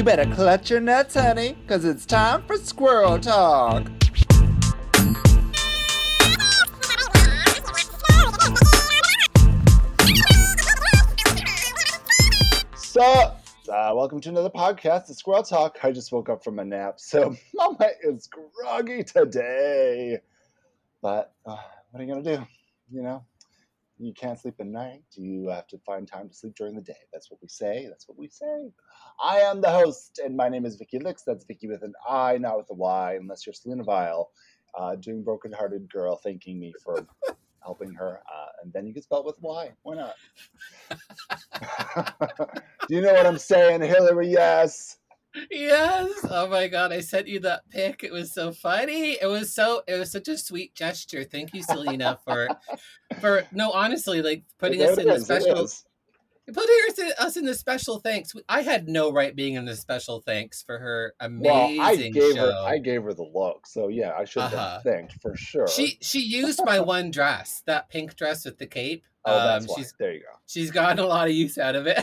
You better clutch your nuts, honey, because it's time for squirrel talk. So, uh, welcome to another podcast, The Squirrel Talk. I just woke up from a nap, so Mama is groggy today. But uh, what are you going to do? You know, you can't sleep at night. You have to find time to sleep during the day. That's what we say. That's what we say. I am the host, and my name is Vicky Licks. That's Vicky with an I, not with a Y, unless you're Selena Vile, uh, doing Brokenhearted Girl, thanking me for helping her. Uh, and then you can spell it with Y. Why not? Do you know what I'm saying, Hillary? Yes. Yes. Oh my god, I sent you that pic. It was so funny. It was so it was such a sweet gesture. Thank you, Selena, for for no, honestly, like putting us in the is, special putting us in, the special thanks. I had no right being in the special thanks for her Well, amazing I gave show. her I gave her the look, so yeah, I should have Uh-huh. thanked for sure. she she used my one dress, that pink dress with the cape. oh, that's um, why. she's There you go. she's gotten a lot of use out of it.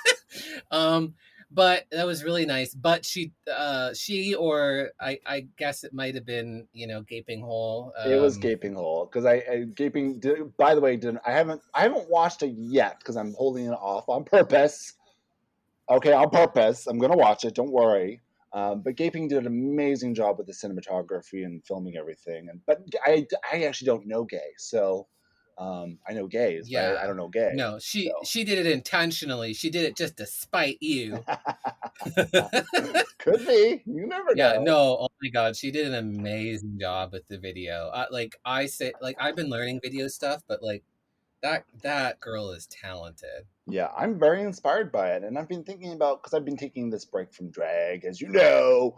um, but that was really nice. But she, uh, she or I, I guess it might have been, you know, gaping hole. it was um, gaping hole because I, I gaping. Did, by the way, didn't I haven't I haven't watched it yet because I'm holding it off on purpose. Okay, on purpose. I'm gonna watch it. Don't worry. Um, but Gaping did an amazing job with the cinematography and filming everything. And but I, I actually don't know gay, so um, I know gays, Yeah. but I, I don't know gay. No, she so. she did it intentionally. She did it just to spite you. Could be. You never yeah, know. Yeah, no, oh my god, she did an amazing job with the video. Uh, like I say, like I've been learning video stuff, but like that that girl is talented. Yeah, I'm very inspired by it, and I've been thinking about because I've been taking this break from drag, as you know.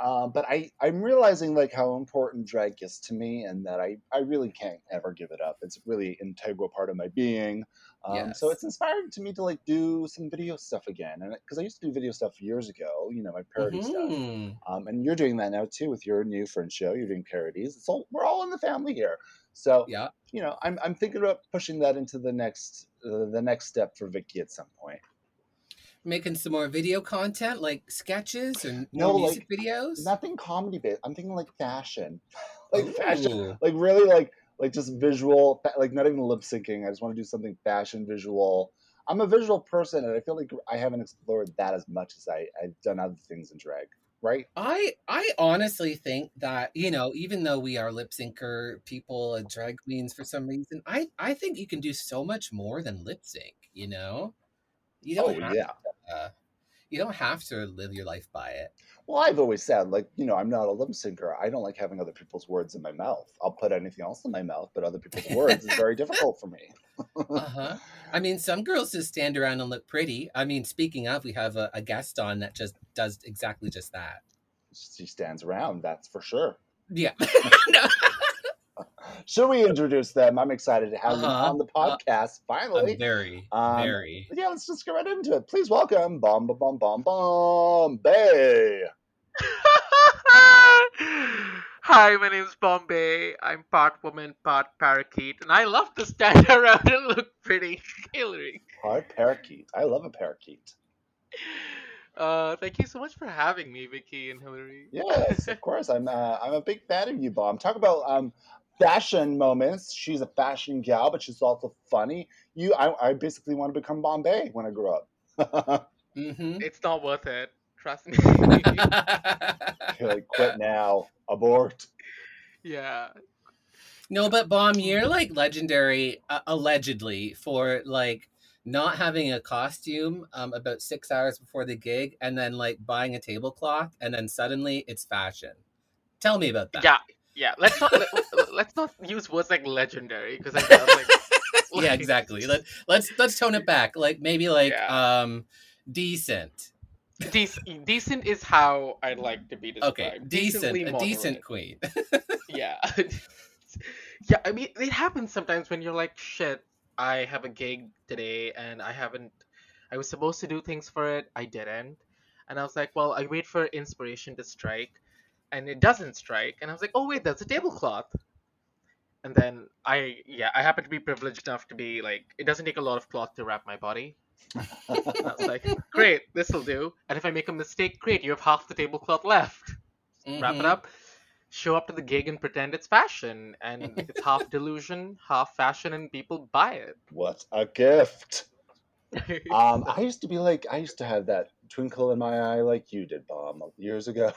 Uh, but I, I'm realizing like how important drag is to me, and that I, I really can't ever give it up. It's a really integral part of my being. Um, So it's inspiring to me to like do some video stuff again, and because I used to do video stuff years ago, you know, my parody stuff. Mhm. Um, and you're doing that now too with your new friend show. You're doing parodies. It's all we're all in the family here. So Yeah. you know, I'm I'm thinking about pushing that into the next uh, the next step for Vicky at some point. Making some more video content like sketches and No, more like, music videos Nothing comedy based. I'm thinking like fashion, like fashion, like really like like just visual, like not even lip syncing. I just want to do something fashion visual. I'm a visual person, and I feel like I haven't explored that as much as I, I've done other things in drag. Right? I I honestly think that you know even though we are lip syncer people and drag queens for some reason I I think you can do so much more than lip sync you know you Oh don't have yeah. to, uh, you don't have to live your life by it Well, I've always said, like, you know, I'm not a lip syncer. I don't like having other people's words in my mouth. I'll put anything else in my mouth, but other people's words is very difficult for me. uh-huh I mean some girls just stand around and look pretty I mean speaking of we have a, a guest on that just does exactly just that She stands around, that's for sure. yeah No. Should we introduce them? I'm excited to have them Uh-huh. on the podcast finally. I'm very Um, very yeah, let's just get right into it. Please welcome Bomb Bomb Bomb Bomb Bomb Bay. Hi, my name's Bombay. I'm part woman, part parakeet, and I love to stand around and look pretty. Hillary. Our parakeet. I love a parakeet. Uh, thank you so much for having me, Vicky and Hillary. Yes, of course. I'm uh, I'm a big fan of you, Bomb. Talk about um fashion moments. She's a fashion gal, but she's also funny. You, I, I basically want to become Bombay when I grow up. mm-hmm. It's not worth it. Trust me. Like, quit now, abort. yeah. No, but bomb, you're like legendary, uh, allegedly, for like not having a costume um, about six hours before the gig, and then like buying a tablecloth, and then suddenly it's fashion. Tell me about that. Yeah. Yeah. Let's not let, let's not use words like legendary because I feel like yeah, exactly. Let, let's let's tone it back. Like maybe like Yeah. um decent. Dec- decent is how I'd like to be described. Okay, decent, a decent queen. Yeah. yeah, I mean, it happens sometimes when you're like, shit, I have a gig today and I haven't. I was supposed to do things for it, I didn't. And I was like, well, I wait for inspiration to strike, and it doesn't strike. And I was like, oh, wait, that's a tablecloth. And then I, yeah, I happen to be privileged enough to be like, it doesn't take a lot of cloth to wrap my body. I was like, great, this'll do. And if I make a mistake, great, you have half the tablecloth left. Wrap it Mhm. up, show up to the gig and pretend it's fashion. And it's half delusion, half fashion, and people buy it. What a gift. Um, I used to be like, I used to have that twinkle in my eye like you did, Bob, years ago.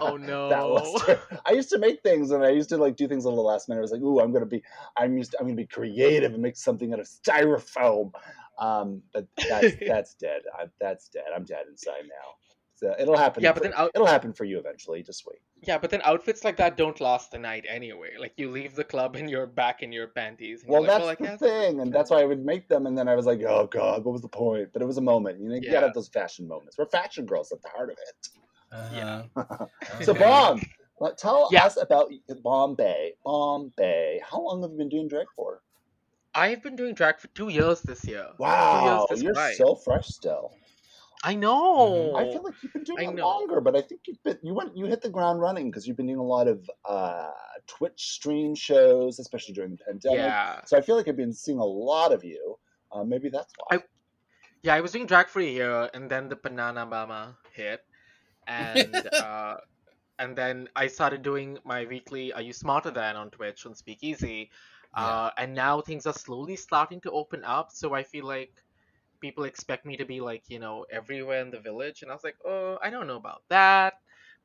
Oh no. That was. I used to make things, and I used to like do things on the last minute. I was like, "Ooh, I'm gonna be, I'm used, to, I'm gonna be creative and make something out of styrofoam." Um, but that's that's dead. I, that's dead. I'm dead inside now. So it'll happen. Yeah, for, but then out- it'll happen for you eventually. Just wait. Yeah, but then outfits like that don't last the night anyway. Like you leave the club and you're back in your panties. And Well, that's like, the guess- thing, and that's why I would make them. And then I was like, "Oh God, what was the point?" But it was a moment. You know, you gotta Yeah. have those fashion moments. We're fashion girls at the heart of it. Uh-huh. So, Bomb, let- tell Yeah. us about Bombay. Bombay. How long have you been doing drag for? I've been doing drag for two years this year. Wow, two years you're this so fresh still. I know. I feel like you've been doing I it know. longer, but I think you've been you went you hit the ground running because you've been doing a lot of uh, Twitch stream shows, especially during the pandemic. yeah, So I feel like I've been seeing a lot of you. Uh, maybe that's why. I- yeah. I was doing drag for a year, and then the banana mama hit, and uh, and then I started doing my weekly "Are You Smarter Than" on Twitch on Speakeasy, uh, and now things are slowly starting to open up. So I feel like people expect me to be like you know everywhere in the village, and I was like, oh, I don't know about that.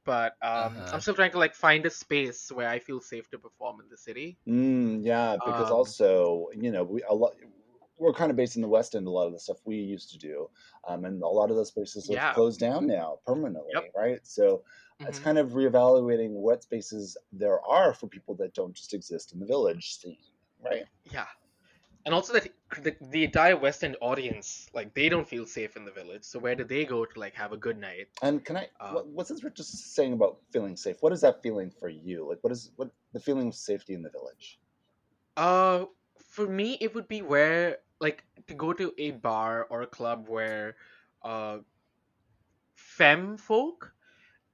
But um, Uh-huh. I'm still trying to like find a space where I feel safe to perform in the city. Mm, yeah, because Um, also you know we a lot. We're kind of based in the West End. A lot of the stuff we used to do, um, and a lot of those spaces have Yeah. closed down now permanently, Yep. right? So it's Mhm. kind of reevaluating what spaces there are for people that don't just exist in the village scene, right? Yeah. And also that the, the entire West End audience, like they don't feel safe in the village. So where do they go to like have a good night? And can I? What, what's this we're just saying about feeling safe? What is that feeling for you? Like, what is what the feeling of safety in the village? Uh, for me, it would be where like to go to a bar or a club where, uh, femme folk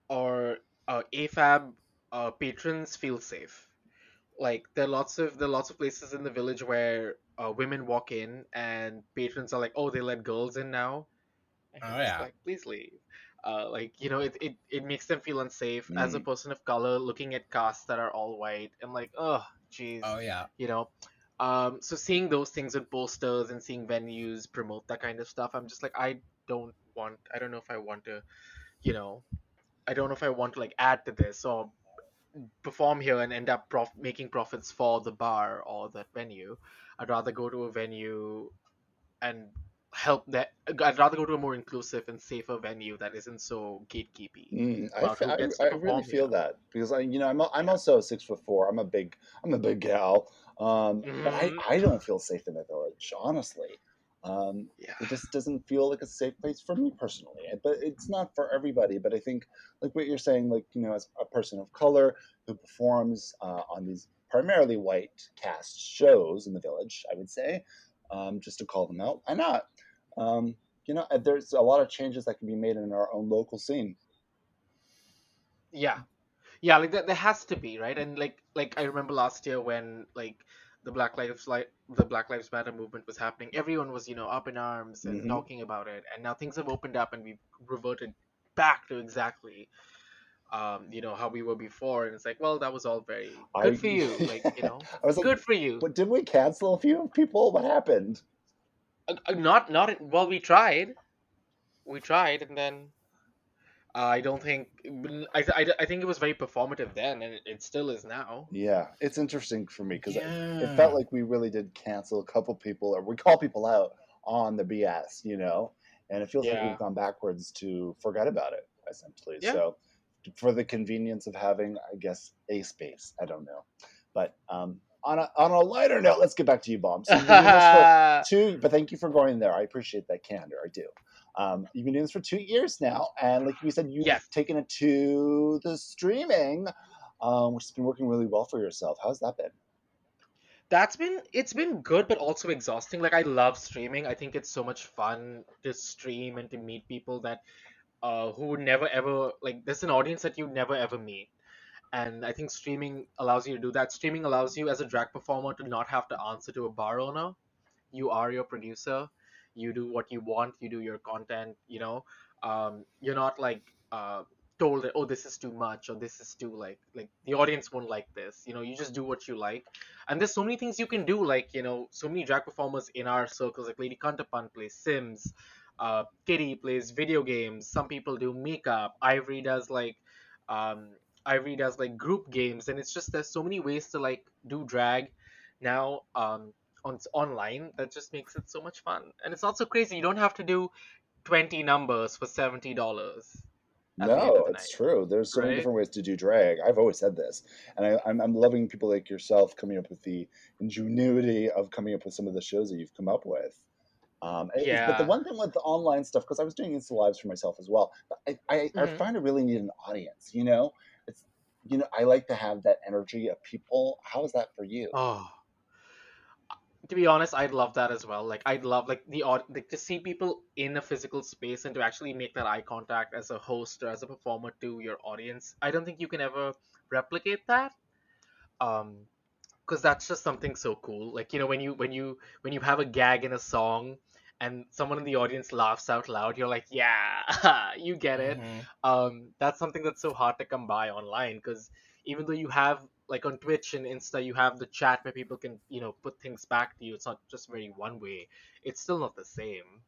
or uh, AFAB uh, patrons feel safe. Like there are lots of there are lots of places in the village where uh, women walk in and patrons are like, oh, they let girls in now. And Oh, yeah. Like please leave. Uh, like you know, it, it, it makes them feel unsafe as a Mm. person of color looking at casts that are all white and like, oh, jeez Oh yeah. you know um so seeing those things with posters and seeing venues promote that kind of stuff i'm just like i don't want i don't know if i want to you know i don't know if i want to like add to this. Or perform here and end up prof- making profits for the bar or that venue. I'd rather go to a venue and help that i'd rather go to a more inclusive and safer venue that isn't so gatekeepy Mm, I, About fe- who I, I really feel that because I, you know, I'm a, I'm also six foot four. I'm a big I'm a big gal, um, but I, Mhm. I don't feel safe in the village, honestly. Um, yeah it just doesn't feel like a safe place for me personally. But it's not for everybody. But I think, like what you're saying, like you know, as a person of color who performs uh, on these primarily white cast shows in the village, I would say, um, just to call them out, why not? Um, you know, there's a lot of changes that can be made in our own local scene. Yeah, yeah, like that. There has to be right, and like like I remember last year when like the Black Lives like the Black Lives Matter movement was happening, everyone was you know up in arms and Mhm. talking about it, and now things have opened up and we've reverted back to exactly. Um, you know how we were before, and it's like, well, that was all very good I- for you, like you know, I was like, good for you. but didn't we cancel a few people? What happened? Uh, not not well, we tried, we tried, and then uh, I don't think I, I, I think it was very performative then, and it, it still is now. Yeah, it's interesting for me because yeah. it felt like we really did cancel a couple people, or we call people out on the BS, you know, and it feels like we've gone backwards to forget about it essentially. Yeah. So, for the convenience of having, I guess, a space, I don't know, but um, on a on a lighter note, let's get back to you, Bomb. So you've been doing this for two, but thank you for going there. I appreciate that candor. I do. Um, you've been doing this for two years now, and like we said, you've Yes. taken it to the streaming, um, which has been working really well for yourself. How's that been? That's been it's been good but also exhausting. Like I love streaming. I think it's so much fun to stream and to meet people that uh who would never ever like there's an audience that you never ever meet. And I think streaming allows you to do that. Streaming allows you as a drag performer to not have to answer to a bar owner. You are your producer. you do what you want you do your content you know um, you're not like uh, told that oh this is too much or this is too like like the audience won't like this you know you just do what you like and there's so many things you can do like you know so many drag performers in our circles like lady kantapan plays sims uh, kitty plays video games some people do makeup ivory does like um, ivory does like group games and it's just there's so many ways to like do drag now um, on online that just makes it so much fun and it's not so crazy you don't have to do 20 numbers for $70 at the end No, it's true. There's so many different ways to do drag. I've always said this, and I, I'm I'm loving people like yourself coming up with the ingenuity of coming up with some of the shows that you've come up with. Um, it's- but the one thing with the online stuff, because I was doing Insta lives for myself as well, but I, I, I hmm find I really need an audience. You know, you know I like to have that energy of people. How is that for you? oh to be honest i'd love that as well like i'd love like the odd like to see people in a physical space and to actually make that eye contact as a host or as a performer to your audience i don't think you can ever replicate that um because that's just something so cool like you know when you when you when you have a gag in a song and someone in the audience laughs out loud you're like yeah you get it Mhm. um that's something that's so hard to come by online because even though you have like on twitch and insta you have the chat where people can you know put things back to you it's not just very one way it's still not the same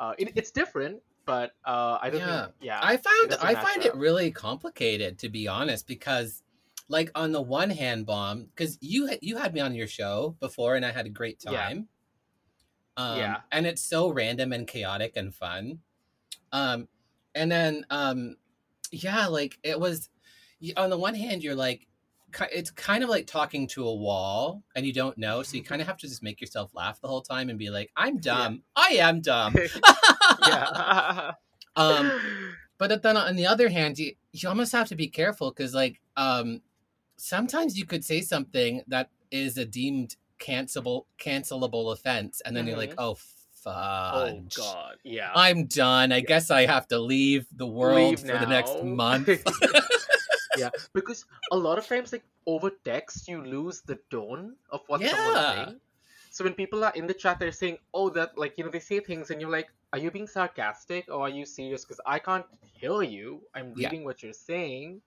uh it, it's different but uh i don't Yeah. think yeah I found I find it really complicated to be honest because like on the one hand bomb because you you had me on your show before and I had a great time um yeah. and it's so random and chaotic and fun. Um and then um yeah like it was on the one hand you're like it's kind of like talking to a wall and you don't know so you kind of have to just make yourself laugh the whole time and be like i'm yeah. dumb. I am dumb. Yeah. um but then on the other hand you, you almost have to be careful because like um sometimes you could say something that is a deemed cancelable cancelable offense and then you're like hmm oh oh god. Yeah. I'm done. I yeah. guess i have to leave the world leave for the next month. Yeah, because a lot of times, like over text, you lose the tone of what someone's yeah. saying. So when people are in the chat, they're saying, "Oh, that like you know," they say things, and you're like, "Are you being sarcastic? Or are you serious?" Because I can't hear you. I'm yeah. reading what you're saying.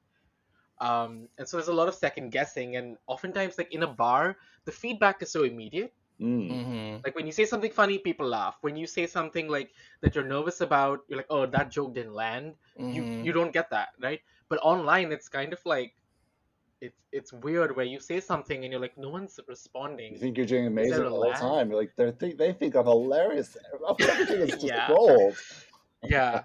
Um, and so there's a lot of second guessing, and oftentimes, like in a bar, the feedback is so immediate. Mm. hmm Like when you say something funny, people laugh. When you say something like that you're nervous about, you're like, "Oh, that joke didn't land." You hmm you don't get that, right? But online, it's kind of like it's it's weird where you say something and you're like, no one's responding. You think you're doing amazing there a the whole time. You're like they think they think I'm hilarious. Everything is just yeah, gold. Yeah.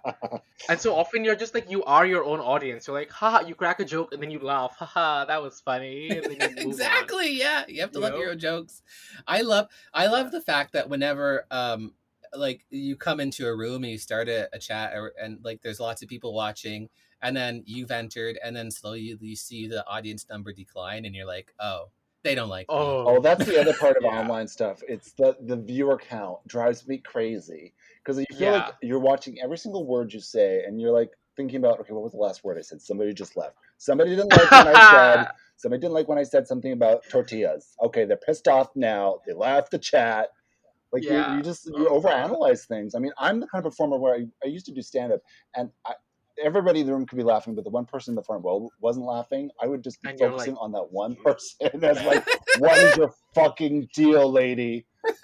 And so often you're just like you are your own audience. You're like, haha, you crack a joke and then you laugh, haha, that was funny, and then you move on. exactly yeah you have to You love know? your own jokes i love i love the fact that whenever um like you come into a room and you start a, a chat or, and like there's lots of people watching and then you've entered and then slowly you see the audience number decline and you're like oh they don't like me Oh, Oh, that's the other part of yeah, online stuff. It's the the viewer count drives me crazy because you feel like you're watching every single word you say, and you're like thinking about, okay, what was the last word I said? Somebody just left. Somebody didn't like when I said. Somebody didn't like when I said something about tortillas. Okay, they're pissed off now. They left the chat. Like you, yeah. you just you Oh god. overanalyze things. I mean, I'm the kind of performer where I, I used to do stand up, and I, everybody in the room could be laughing, but the one person in the front row wasn't laughing. I would just be And focusing like, on that one person as like, what is your fucking deal, lady?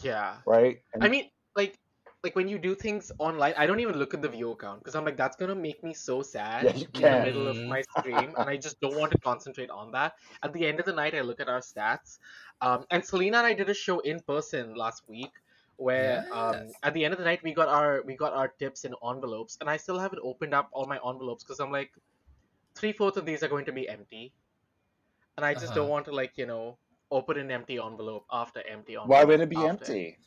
Yeah. Right? I mean, like, like when you do things online, I don't even look at the view count because I'm like, that's gonna make me so yeah, sad you in the middle of my stream, and I just don't want to concentrate on that. At the end of the night, I look at our stats. Um, and Selena and I did a show in person last week where um, at the end of the night we got our we got our tips in envelopes, and I still haven't opened up all my envelopes because I'm like, three fourths of these are going to be empty, and I just don't uh-huh want to like you know open an empty envelope after empty envelope Why would it be after empty?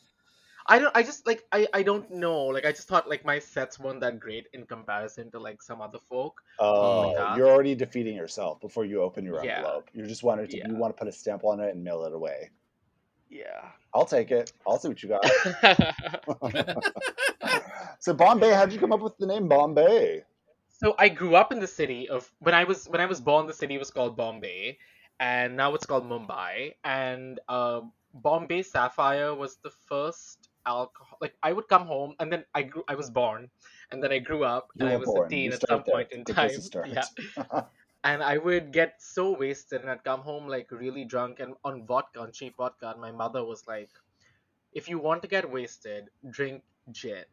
I don't. I just like. I. I don't know. Like. I just thought like my sets weren't that great in comparison to like some other folk. Oh, that. you're already defeating yourself before you open your Yeah. envelope. You just wanted to, Yeah. you want to put a stamp on it and mail it away. Yeah. I'll take it. I'll see what you got. so Bombay, how did you come up with the name Bombay? so I grew up in the city of when I was when I was born. The city was called Bombay, and now it's called Mumbai. And uh, Bombay Sapphire was the first alcohol. Like I would come home and then I grew. I was born, and then I grew up You and I was born. a teen You at some there. point in time. place to start. Yeah, and I would get so wasted, and I'd come home like really drunk and on vodka, on cheap vodka. And my mother was like, "If you want to get wasted, drink gin."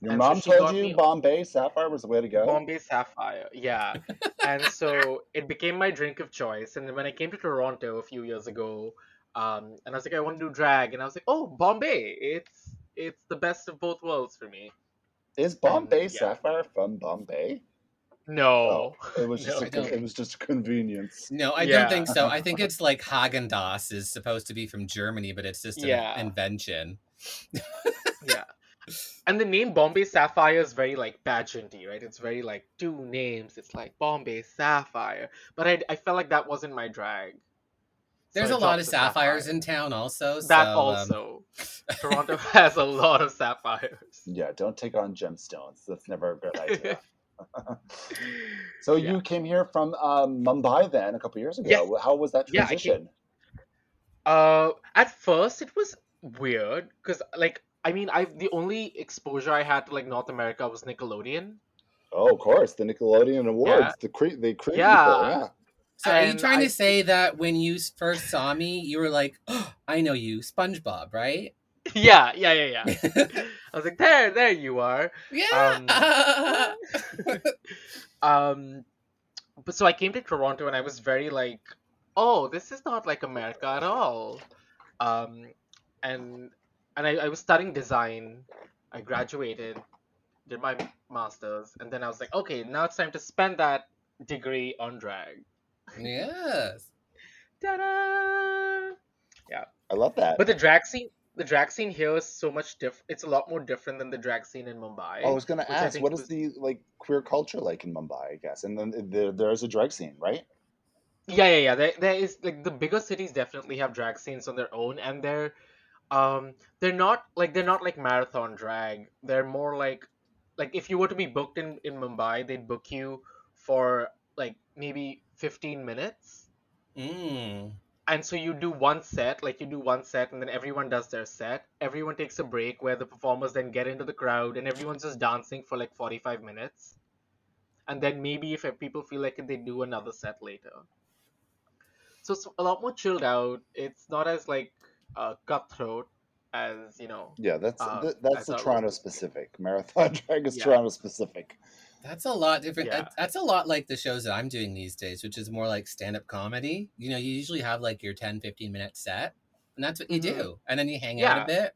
Your And mom she told you Bombay Sapphire was the way to go. Bombay Sapphire, yeah. and so it became my drink of choice. And when I came to Toronto a few years ago, um, and I was like, I want to do drag, and I was like, oh, Bombay, it's it's the best of both worlds for me. Is Bombay yeah. Sapphire from Bombay? No, Oh, it was just No. a, it was just a convenience. No, I Yeah. don't think so. I think it's like Häagen-Dazs is supposed to be from Germany, but it's just an Yeah. invention. yeah. And the name Bombay Sapphire is very like pageanty, right? It's very like two names. It's like Bombay Sapphire, but I, I felt like that wasn't my drag. So There's I a lot of sapphires sapphire. in town, also. That so, um, also, Toronto has a lot of sapphires. Yeah, don't take on gemstones. That's never a good idea. so Yeah. you came here from um, Mumbai then a couple years ago. Yes. How was that Yeah, transition? Uh, at first it was weird because like I mean I the only exposure I had to like North America was Nickelodeon. Oh, of course, the Nickelodeon Awards, Yeah. the cre- the cream Yeah. people. Yeah. So are you trying I- to say that when you first saw me, you were like, oh, I know you, SpongeBob, right? Yeah, yeah, yeah, yeah. I was like, there, there you are. yeah. Um, but so I came to Toronto and I was very like, oh, this is not like America at all. Um, and and I, I was studying design. I graduated, did my masters, and then I was like, okay, now it's time to spend that degree on drag. yes. Ta-da! Yeah. I love that. But the drag scene, the drag scene here is so much different. It's a lot more different than the drag scene in Mumbai. I was going to ask, think what is was- the like queer culture like in Mumbai? I guess, and then there, there is a drag scene, right? Yeah, yeah, yeah. There, there is like the bigger cities definitely have drag scenes on their own, and they're, um, they're not like they're not like marathon drag. They're more like, like if you were to be booked in in Mumbai, they'd book you for like maybe fifteen minutes, Mm. And so you do one set, like you do one set, and then everyone does their set. Everyone takes a break where the performers then get into the crowd, and everyone's just dancing for like forty five minutes, and then maybe if people feel like it, they do another set later. So it's a lot more chilled out. It's not as like uh, cutthroat as you know. Yeah, that's Uh, th- that's the Toronto specific. Marathon drag is Yeah. Toronto specific. That's a lot different. Yeah. that- That's a lot like the shows that I'm doing these days, which is more like stand up comedy. You know, you usually have like your 10, 15 minute set, and that's what you Mhm. do. And then you hang out a bit.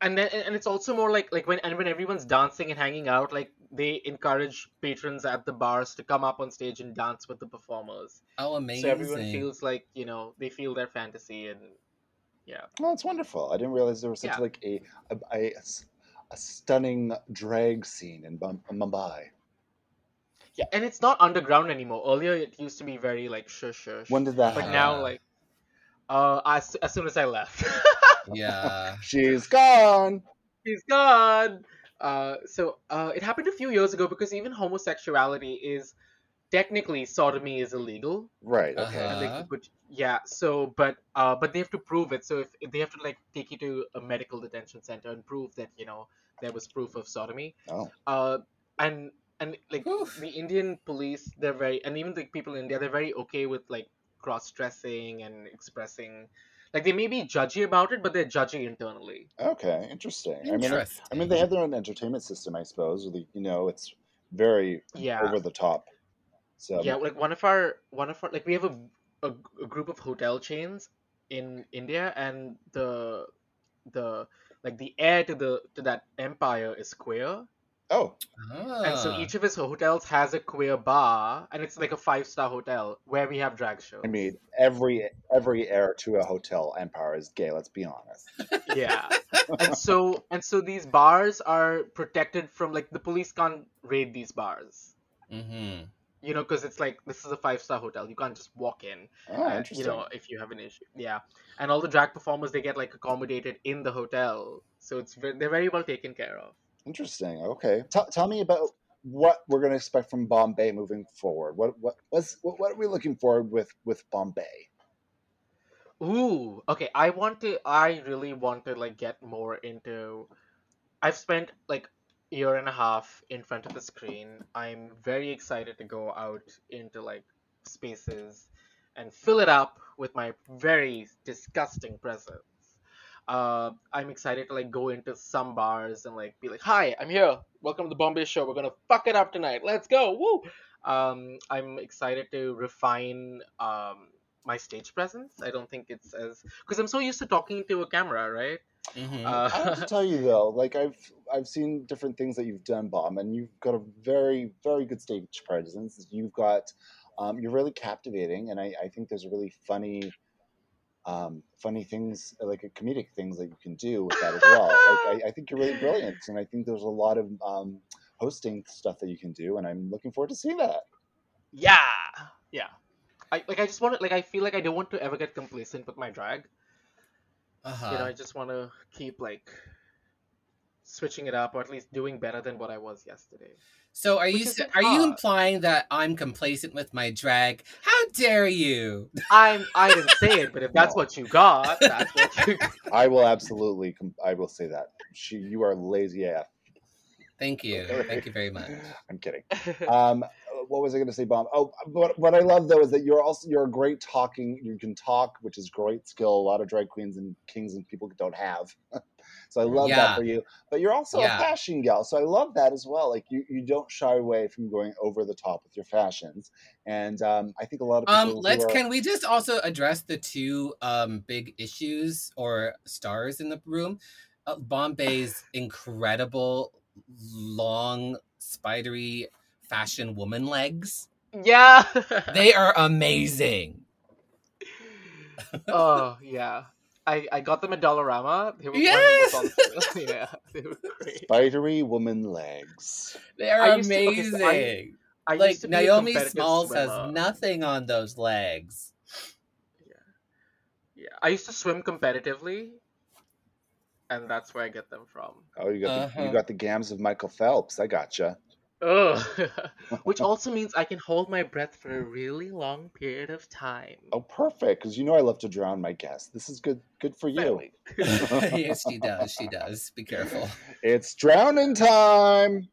and then and it's also more like like when and when everyone's dancing and hanging out like they encourage patrons at the bars to come up on stage and dance with the performers Oh, amazing. so everyone feels like you know they feel their fantasy and yeah Well, it's wonderful. I didn't realize there was such Yeah. like a a, a a stunning drag scene in Bum- Mumbai. yeah and it's not underground anymore earlier it used to be very like shush shush When did that but happen? now like uh as, as soon as i left yeah. She's gone. She's gone uh so uh it happened a few years ago because even homosexuality is technically sodomy is illegal Right. Okay. Uh-huh. And they, but yeah, so but uh, but they have to prove it. So if, if they have to like take you to a medical detention center and prove that you know there was proof of sodomy. Oh. Uh, and and like Oof. the Indian police, they're very, and even the people in India, they're very okay with like cross dressing and expressing. Like they may be judgy about it, but they're judgy internally. Okay. Interesting. I mean, Interesting. I mean, they have their own entertainment system, I suppose. or the- You know, it's very Yeah. over the top. So yeah like one of our one of our like we have a, a, a group of hotel chains in india and the the like the heir to the to that empire is queer Oh, and so Ah. each of his hotels has a queer bar and it's like a five star hotel where we have drag shows I mean, every every heir to a hotel empire is gay. Let's be honest. yeah and so and so these bars are protected from like the police can't raid these bars Mm-hmm. You know because it's like this is a five star hotel you can't just walk in Oh, interesting. you know if you have an issue yeah and all the drag performers they get like accommodated in the hotel so it's they're very well taken care of Interesting. Okay. Tell tell me about what we're going to expect from Bombay moving forward. What what what's, what what are we looking forward with with Bombay? Ooh, okay. I want to. I really want to like get more into. I've spent like year and a half in front of the screen. I'm very excited to go out into like spaces and fill it up with my very disgusting presence. Uh, I'm excited to like go into some bars and like be like, "Hi, I'm here. Welcome to the Bombay Show. We're gonna fuck it up tonight. Let's go. Woo!" Um, I'm excited to refine um my stage presence. I don't think it's as because I'm so used to talking to a camera, right? Mhm. I have to Uh, tell you though, like I've I've seen different things that you've done, Bomb, and you've got a very very good stage presence. You've got um, you're really captivating, and I, I think there's really funny um, funny things like uh, comedic things that you can do with that as well. Like I, I think you're really brilliant, and I think there's a lot of um, hosting stuff that you can do, and I'm looking forward to seeing that. yeah, yeah. I like. I just want to like. I feel like I don't want to ever get complacent with my drag. Uh-huh. You know, I just want to keep like switching it up, or at least doing better than what I was yesterday. So are you is s- are you implying that I'm complacent with my drag? How dare you? I'm. I didn't say it, but if that's No. what you got, that's what you. I will absolutely, com- I will say that. She, you are lazy AF. Thank you. Thank you very much. I'm kidding. Um, what was I going to say, Bomb? Oh, what, what I love though is that you're also you're a great talking. You can talk, which is great skill. A lot of drag queens and kings and people don't have. so I love Yeah. that for you. But you're also Yeah. a fashion gal, so I love that as well. Like you, you don't shy away from going over the top with your fashions, and um, I think a lot of people. Um, let's are- can we just also address the two um big issues or stars in the room? Uh, Bombay's incredible long spidery fashion woman legs. yeah. They are amazing. oh yeah. I, I got them at Dollarama. They were Yes! one was on sale. yeah, they were great. spidery woman legs. They are I used to- okay, amazing. so I- I like used to be a Naomi competitive Smalls swimmer. has nothing on those legs. Yeah, yeah. I used to swim competitively, and that's where I get them from. Oh, you got the, Uh-huh. you got the gams of Michael Phelps. I gotcha. Ugh. Which also means I can hold my breath for a really long period of time. Oh, perfect. Because you know I love to drown my guests. This is good. Good for you. Yes, she does. She does. Be careful. It's drowning time.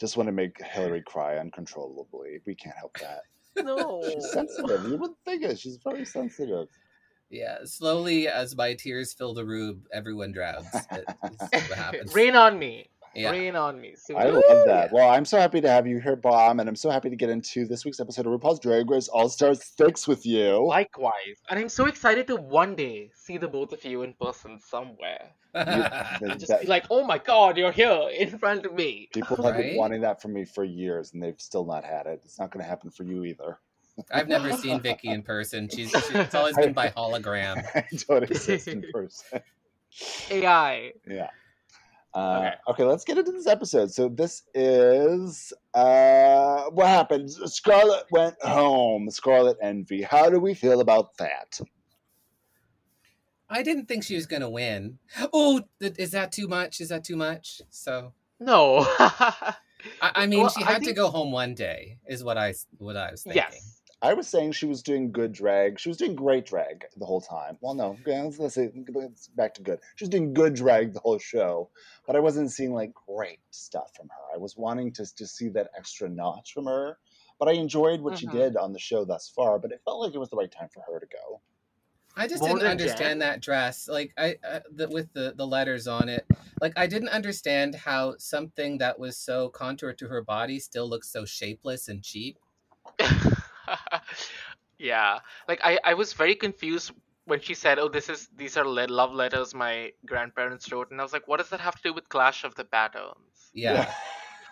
Just want to make Hillary cry uncontrollably. We can't help that. no. She's sensitive. You wouldn't think it. She's very sensitive. Yeah, slowly as my tears fill the room, everyone drowns. It- what happens. Rain on me. Yeah. Rain on me. Soon. I love that. Well, I'm so happy to have you here, Bomb, and I'm so happy to get into this week's episode of RuPaul's Drag Race All Star 6 with you. Likewise. And I'm so excited to one day see the both of you in person somewhere. The- Just that- be like, oh my god, you're here in front of me. people have been wanting that from me for years, and they've still not had it. It's not going to happen for you either. I've never seen Vicky in person. She's, she, it's always been by hologram. I don't exist in person. AI. Yeah. Uh, Okay. okay. let's get into this episode. So this is uh, what happened. Scarlet went home. Scarlet Envy. How do we feel about that? I didn't think she was gonna win. Oh, th- is that too much? Is that too much? So No. I, I mean, Well, she I had to go home one day. Is what I s- what I was thinking. yes. I was saying she was doing good drag. She was doing great drag the whole time. Well, no, let's, let's say let's back to good. She was doing good drag the whole show, but I wasn't seeing like great stuff from her. I was wanting to just see that extra notch from her. But I enjoyed what she Mhm. did on the show thus far. But it felt like it was the right time for her to go. I just More didn't understand Jen? that dress. Like I, uh, the, with the the letters on it. Like I didn't understand how something that was so contoured to her body still looks so shapeless and cheap. yeah. Like I, I was very confused when she said, "Oh, this is these are le- love letters my grandparents wrote," and I was like, "What does that have to do with Clash of the Patterns? Yeah.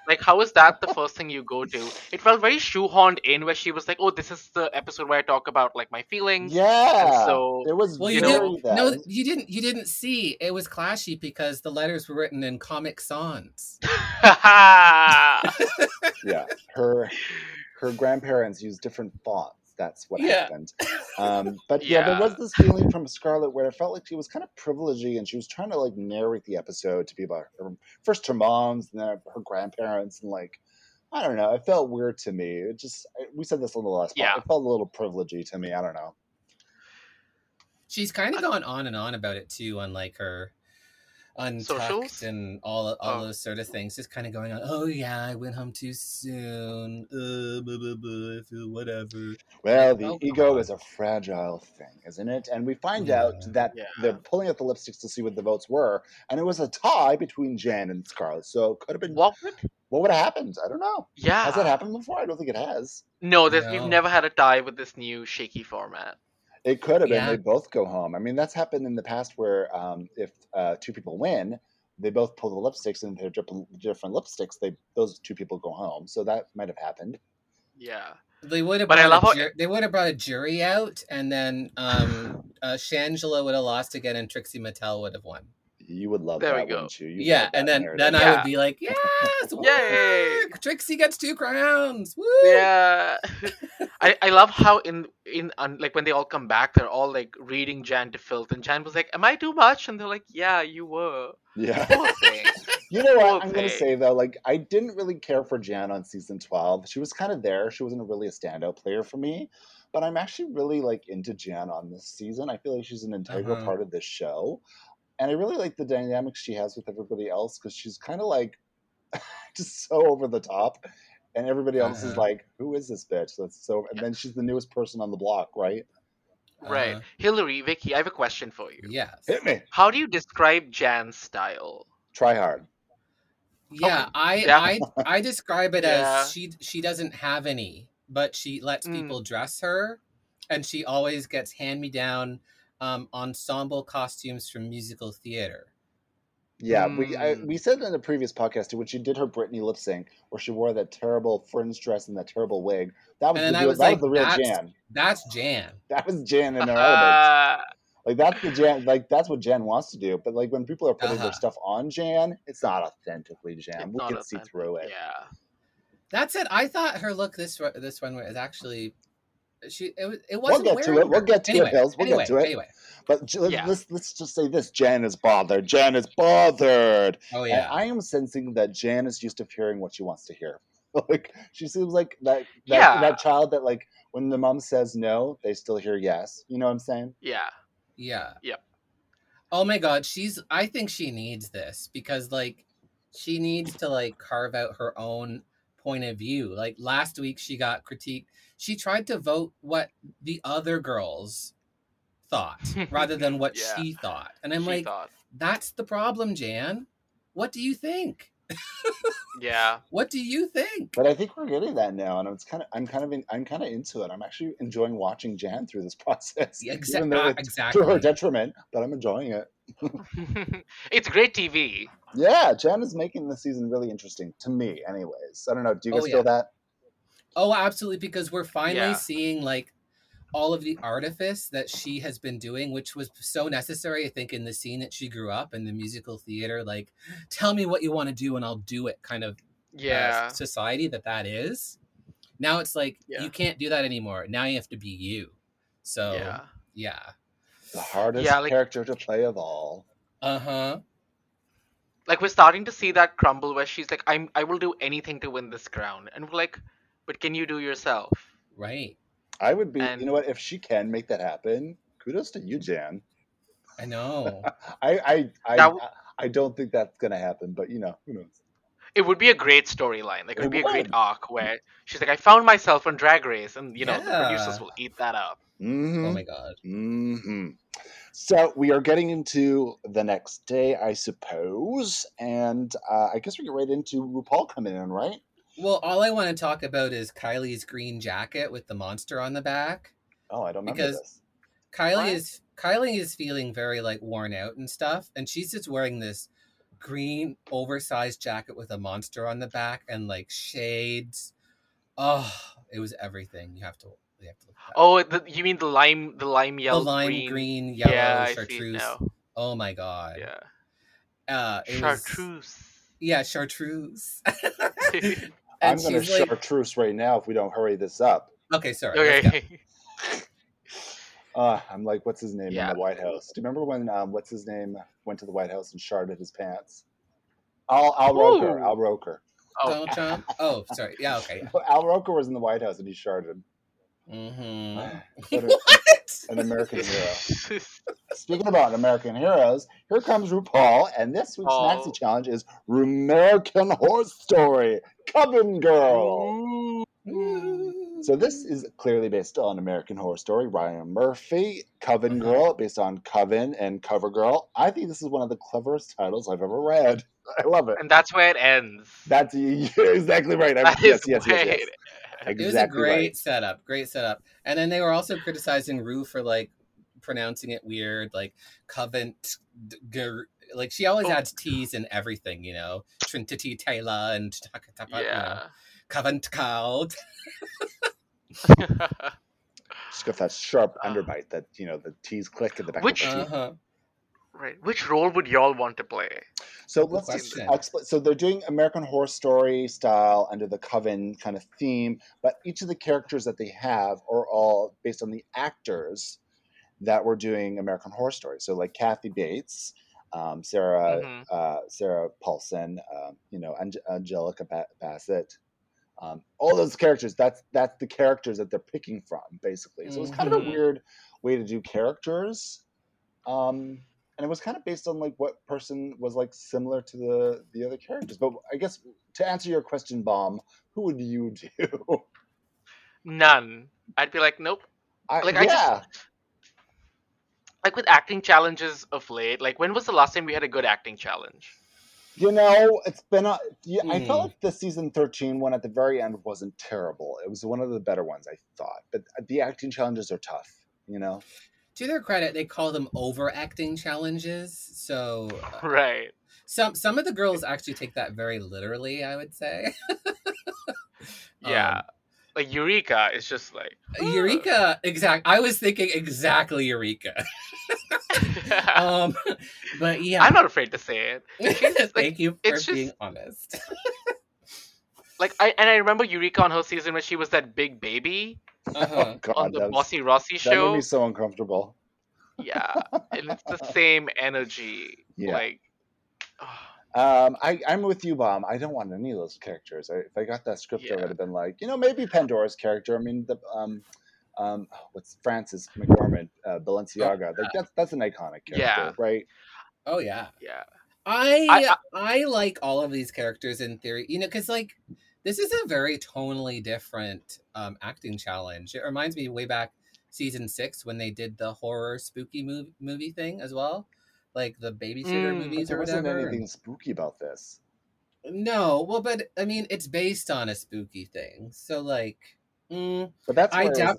Like, how is that the first thing you go to?" It felt very shoehorned in, where she was like, "Oh, this is the episode where I talk about like my feelings." Yeah. so, it was Well, you know, didn't. No, you didn't. You didn't see. It was clashy because the letters were written in Comic Sans. yeah. Her her grandparents used different fonts. That's what Yeah. happened. Um, but yeah. there was this feeling from Scarlet where it felt like she was kind of privilegey and she was trying to like narrate the episode to be about her first her mom's and then her grandparents and like I don't know. It felt weird to me. It just we said this on the last part. Yeah. It felt a little privilegey to me. I don't know. She's kind of gone on and on about it too on like her untucked Socials? and all all Oh. those sort of things. Just kind of going on. Oh yeah, I went home too soon. Uh, blah, blah, blah, I feel whatever. Well, the Oh, ego is a fragile thing, isn't it? And we find Yeah. out that Yeah. they're pulling out the lipsticks to see what the votes were, and it was a tie between Jan and Scarlet. So it could have been what, What? would have happened? I don't know. Yeah. Has that happened before? I don't think it has. No, there's, we've never had a tie with this new shaky format. It could have been Yeah. they both go home. I mean, that's happened in the past where um, if uh, two people win, they both pull the lipsticks and they're different, different lipsticks. They those two people go home. So that might have happened. Yeah. They would have But I brought love a how- ju- they would have brought a jury out, and then um, uh, Shangela would have lost again, and Trixie Mattel would have won. You would love There we that, go. wouldn't you? You yeah, and then narrative. then I would be like, yes, Yay. work! Trixie gets two crowns. Woo! Yeah. I, I love how in in un, like when they all come back, they're all like reading Jan to filth, and Jan was like, "Am I too much?" And they're like, "Yeah, you were." yeah. You know what? Poor I'm gonna say though, like I didn't really care for Jan on season 12. She was kind of there. She wasn't really a standout player for me, but I'm actually really like into Jan on this season. I feel like she's an integral Uh-huh. part of this show, and I really like the dynamics she has with everybody else because she's kind of like just so over the top, and everybody else is Uh-huh. like, "Who is this bitch?" That's so. And then she's the newest person on the block, right? Right. Uh, Hillary, Vicky, I have a question for you. yes. Hit me. How do you describe Jan's style? Try hard. Yeah, Okay. I Yeah. I I describe it Yeah. as she she doesn't have any, but she lets Mm. people dress her, and she always gets hand me down um, ensemble costumes from musical theater. Yeah, we I, Mm. we said in the previous podcast too when she did her Britney lip sync, where she wore that terrible fringe dress and that terrible wig. That was And the then real, was that like, was the real that's- Jan. That's Jan. That was Jan in her element. Like that's the Jan. Like that's what Jan wants to do. But like when people are putting Uh-huh. their stuff on Jan, it's not authentically Jan. it's we not can see through it. Yeah. That's it. I thought her look this ru- this one was actually she it was it We'll wasn't get to wearing it. We'll get to anyway, it, Hills. We'll anyway, get to it. Anyway. But let's, Yeah. let's let's just say this: Jan is bothered. Jan is bothered. Oh And yeah. I am sensing that Jan is used to hearing what she wants to hear. like she seems like that that, Yeah. that child that like when the mom says no, they still hear yes. You know what I'm saying? Yeah. Yeah. Yep. Oh my god, she's I think she needs this because like she needs to like carve out her own point of view. Like last week she got critiqued. She tried to vote what the other girls thought rather than what Yeah. she thought. And I'm She like, thought. that's the problem, Jan. What do you think? Yeah. What do you think? But I think we're getting that now, and I'm it's kind of I'm kind of in, I'm kind of into it. I'm actually enjoying watching Jan through this process, Yeah, exa- even though uh, it's to her detriment. But I'm enjoying it. it's great TV. Yeah, Jan is making the season really interesting to me, anyways. I don't know. Do you Oh, guys feel that? Oh, absolutely, because we're finally Yeah. seeing like all of the artifice that she has been doing, which was so necessary, I think, in the scene that she grew up in the musical theater. Like, tell me what you want to do and I'll do it kind of uh, Yeah. society that that is. Now it's like Yeah. you can't do that anymore. Now you have to be you. So Yeah. yeah, The hardest Yeah, like- character to play of all. uh huh. Like we're starting to see that crumble where she's like, I'm I will do anything to win this crown. And we're like, but can you do yourself? Right. I would be. And- you know what? If she can make that happen, kudos to you, Jan. I know. I I I, That w- I don't think that's gonna happen, but you know, who knows? It would be a great storyline. Like it It would be a great arc where she's like, I found myself on Drag Race, and you know the producers will eat that up. Mm-hmm. oh my god. hmm So we are getting into the next day, I suppose, and uh, I guess we get right into RuPaul coming in, right? Well, all I want to talk about is Kylie's green jacket with the monster on the back. Oh, I don't remember Because- this. Kylie What? is Kylie is feeling very like worn out and stuff, and she's just wearing this green oversized jacket with a monster on the back and like shades. Oh, it was everything. You have to you have to look. That. Oh, the, you mean the lime, the lime yellow the lime green? green, yellow yeah, I see it chartreuse. now. Oh my god. Yeah, Uh, it was- chartreuse. yeah, chartreuse. I'm going to she's like, chartreuse right now if we don't hurry this up. okay, sorry. okay. Uh, I'm like, what's his name Yeah. in the White House? Do you remember when um, what's his name went to the White House and sharded his pants? Al Al Roker. Ooh. Al Roker. Oh, Donald Trump. Oh, sorry. Yeah, okay. Al Roker was in the White House and he sharded. Mm-hmm. What an American hero. Speaking about American heroes, here comes RuPaul, and this week's Oh. Maxi Challenge is American Horse Story, Coven Girl. So this is clearly based on American Horror Story. Ryan Murphy, Coven Uh-huh. Girl, based on Coven and Cover Girl. I think this is one of the cleverest titles I've ever read. I love it. and that's where it ends. That's you're exactly right. I, That yes, is yes, where yes, yes. It It was a great right. setup, great setup. And then they were also criticizing Rue for like pronouncing it weird, like Covent, d- like she always Oh. adds T's in everything, you know, Trinity Taylor and taka- taka- you know, Yeah. Covent Cloud. Just got that sharp Ah. underbite that you know the T's click in the back Which- of the teeth. Uh-huh. Right. Which role would y'all want to play? So Good let's just expl- so they're doing American Horror Story style under the Coven kind of theme, but each of the characters that they have are all based on the actors that were doing American Horror Story. So like Kathy Bates, um, Sarah Mhm. uh, Sarah Paulson, um, you know Ange- Angelica ba- Bassett. Um, all those characters. That's that's the characters that they're picking from, basically. So it's kind of a Mhm. weird way to do characters. Um, and it was kind of based on like what person was like similar to the the other characters. But I guess to answer your question, bomb, who would you do? None. I'd be like, nope. I, Like, I just- yeah, Like with acting challenges of late. Like when was the last time we had a good acting challenge? you know, it's been a. Yeah, I Hmm. felt like the season thirteen one at the very end wasn't terrible. It was one of the better ones, I thought. But the acting challenges are tough. You know, To their credit, they call them overacting challenges. So uh, Right. some some of the girls actually take that very literally. I would say. Yeah. Um, like Eureka is just like Eureka, exact. I was thinking exactly Eureka. um, but yeah, I'm not afraid to say it. Thank you for it's being just- honest. Like I and I remember Eureka on her season when she was that big baby Uh-huh. oh god, on the Bossy Rossy show. that made show. me so uncomfortable. Yeah. and it's the same energy. Yeah. Like Um, I, I'm with you, Bomb. I don't want any of those characters. I, if I got that script, I would have been like, you know, maybe Pandora's character. I mean, the um, um, what's Frances McDormand, uh, Balenciaga. Like that's that's an iconic character, Yeah. right? Oh yeah, yeah. I, I- I like all of these characters in theory. You know, because like this is a very tonally different um, acting challenge. It reminds me way back season six when they did the horror spooky movie movie thing as well, like the babysitter Mm, But movies there or wasn't anything spooky about this. No, well, but I mean, it's based on a spooky thing, so like. Mm, But that's I where was-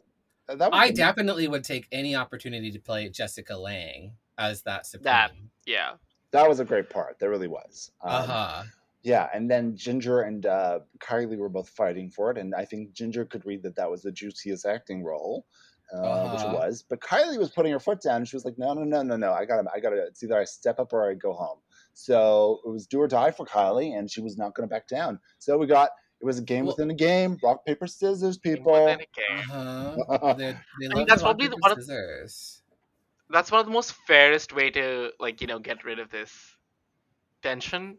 uh, that I the- definitely would take any opportunity to play Jessica Lange as that supreme. That. Yeah. that was a great part. There really was. Um, Uh huh. Yeah, and then Ginger and uh, Kylie were both fighting for it, and I think Ginger could read that that was the juiciest acting role, uh, which it Uh-huh. was. But Kylie was putting her foot down, and she was like, "No, no, no, no, no! I got to, I got to. It's either I step up or I go home." So it was do or die for Kylie, and she was not going to back down. So we got it was a game Well- within a game, rock paper scissors, But people. then Uh-huh. They they mean, love that's rock, probably the paper, one of- scissors. that's one of the most fairest way to like you know get rid of this tension.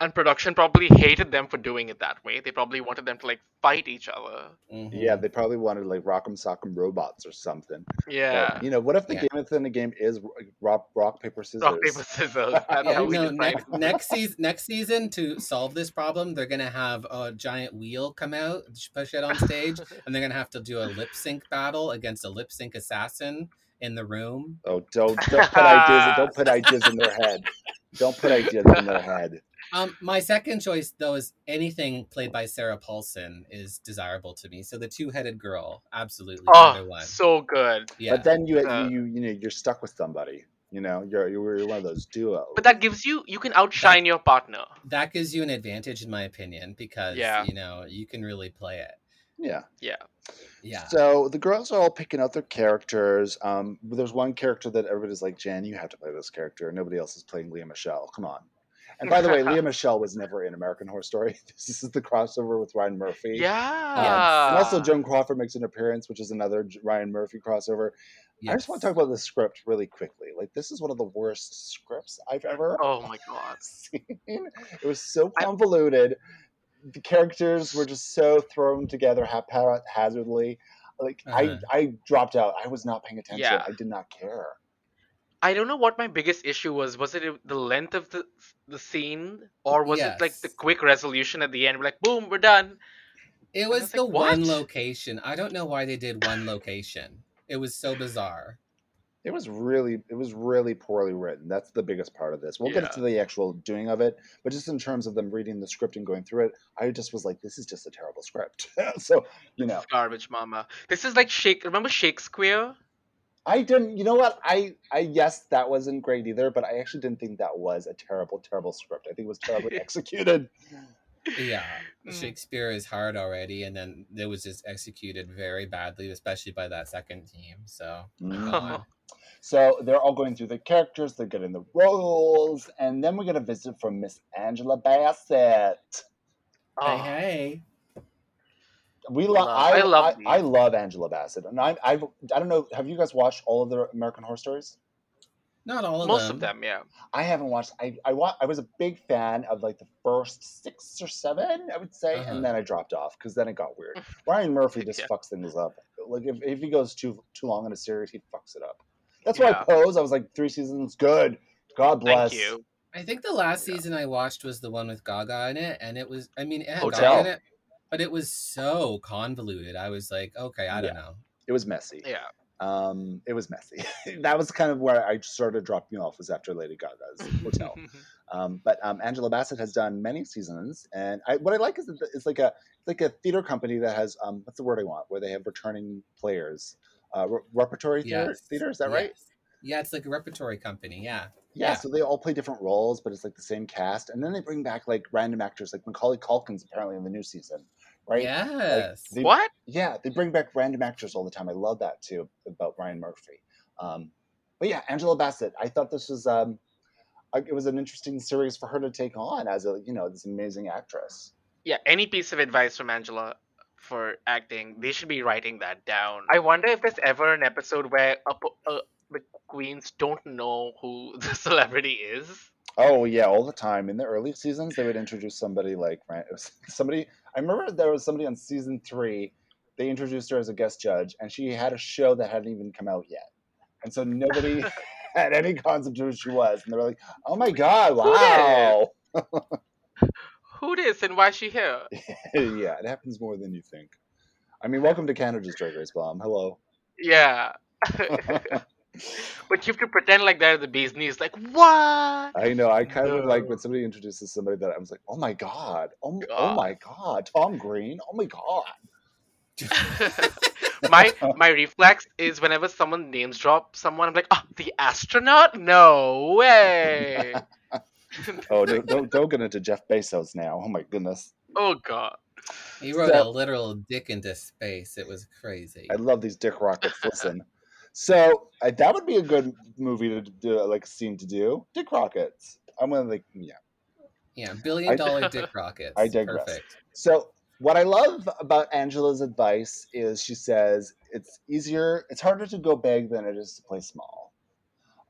And production probably hated them for doing it that way. They probably wanted them to like fight each other. Mhm. Yeah, they probably wanted like Rock'em Sock'em Robots or something. But, Yeah. you know, what if the Yeah. game within the game is rock, rock paper scissors? Rock paper scissors. Yeah, how no, next, next season, next season to solve this problem, they're gonna have a giant wheel come out, push it on stage, and they're gonna have to do a lip sync battle against a lip sync assassin in the room. Oh, don't don't put ideas don't put ideas in their head. Don't put ideas in their head. Um, my second choice, though, is anything played by Sarah Paulson is desirable to me. So the two-headed girl, absolutely number Oh, one. so good. Yeah, But then you, Uh, you you know you're stuck with somebody. You know, you're you're one of those duos. But that gives you you can outshine your partner. that gives you an advantage, in my opinion, because Yeah. you know you can really play it. yeah. Yeah. Yeah. So the girls are all picking out their characters. Um, there's one character that everybody's like, Jan, you have to play this character. Nobody else is playing Lea Michele. Come on. And by the way, Lea Michele was never in American Horror Story. This is the crossover with Ryan Murphy. Yeah. And also, Joan Crawford makes an appearance, which is another Ryan Murphy crossover. I just want to talk about the script really quickly. Like, this is one of the worst scripts I've ever Oh my god. seen. It was so I- convoluted. The characters were just so thrown together haphazardly. like Uh-huh. I I dropped out. I was not paying attention. Yeah. I did not care. I don't know what my biggest issue was. Was it the length of the the scene, or was it like the quick resolution at the end? We're like, boom, we're done. It was was the like, one "What?" location. I don't know why they did one location. It was so bizarre. It was really it was really poorly written. That's the biggest part of this. We'll get to the actual doing of it, but just in terms of them reading the script and going through it, I just was like, this is just a terrible script. so you This know, is garbage, mama. This is like Shake. Remember Shakespeare? I didn't. You know what? I I yes, that wasn't great either, but I actually didn't think that was a terrible terrible script. I think it was terribly executed. Yeah, Mm. Shakespeare is hard already, and then it was just executed very badly, especially by that second team. So, Mhm. So they're all going through the characters, they're getting the roles, and then we get a visit from Miss Angela Bassett. Oh, hey, hey. We lo- Love- I, I love I. I love Angela Bassett, and I I've, I don't know. Have you guys watched all of the American Horror Stories? Not all of them. most them. of them, yeah. I haven't watched. I I wa- I was a big fan of like the first six or seven, I would say, Uh-huh. and then I dropped off because then it got weird. Ryan Murphy just Yeah. fucks things up. Like if, if he goes too too long in a series, he fucks it up. That's why Yeah. I Pose. I was like three seasons, good. God bless. Thank you. I think the last Yeah. season I watched was the one with Gaga in it, and it was. I mean, it had Hotel. Gaga in it, but it was so convoluted. I was like, okay, I don't know. It was messy. Yeah. Um, it was messy. that was kind of where I started dropping off was after Lady Gaga's Hotel. Um, but um, Angela Bassett has done many seasons, and I, what I like is that it's like a it's like a theater company that has um, what's the word I want, where they have returning players, uh, re- repertory theater, Yes. theater. Is that right? Yeah, it's like a repertory company. Yeah. Yeah, Yeah. So they all play different roles, but it's like the same cast, and then they bring back like random actors, like Macaulay Culkin's apparently in the new season, right? Yes. they- what? Yeah, they bring back random actors all the time. I love that too about Ryan Murphy. Um, but yeah, Angela Bassett. I thought this was um, it was an interesting series for her to take on as a you know this amazing actress. Yeah, any piece of advice from Angela for acting, they should be writing that down. I wonder if there's ever an episode where a, po- uh, the queens don't know who the celebrity is. Oh yeah, all the time in the early seasons they would introduce somebody like was somebody. I remember there was somebody on season three. They introduced her as a guest judge, and she had a show that hadn't even come out yet, and so nobody had any concept of who she was, and they were like, "Oh my god, wow!" Who this and why she here? yeah, it happens more than you think. I mean, welcome to Canada's Drag Race Bomb. Hello. Yeah. But you have to pretend like they're the bee's knees. Like, what? I know. I kind of like when somebody introduces somebody that I was like, "Oh my god! Oh, m- oh my god! Tom Green! Oh my god!" my my reflex is whenever someone names drop someone, I'm like, oh, the astronaut? No way. Oh, don't, don't don't get into Jeff Bezos now. Oh my goodness. oh god. He wrote So- a literal dick into space. It was crazy. I love these dick rockets. Listen. So uh, that would be a good movie to do, like scene to do. Dick rockets. I'm gonna like, yeah. Yeah, billion I- dick rockets. I digress. Perfect. So what I love about Angela's advice is she says it's easier, it's harder to go big than it is to play small.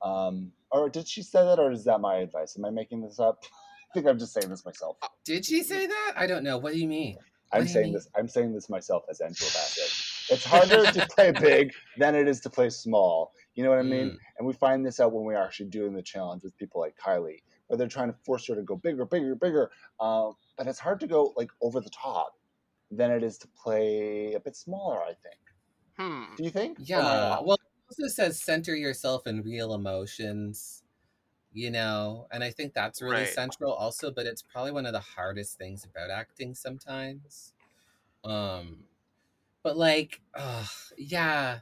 Um, or did she say that, or is that my advice? Am I making this up? I think I'm just saying this myself. Did she say that? I don't know. What do you mean? I'm do saying mean? this. I'm saying this myself as Angela Bassett. It's harder to play big than it is to play small. You know what I mean? Mm. And we find this out when we are actually doing the challenge with people like Kylie, where they're trying to force her to go bigger, bigger, bigger. Um, but it's hard to go like over the top than it is to play a bit smaller. I think. Hmm. Do you think? Or am I Yeah. Well, it also says center yourself in real emotions, you know, and I think that's really Right. central also, but it's probably one of the hardest things about acting sometimes. Um, but like, ugh, yeah,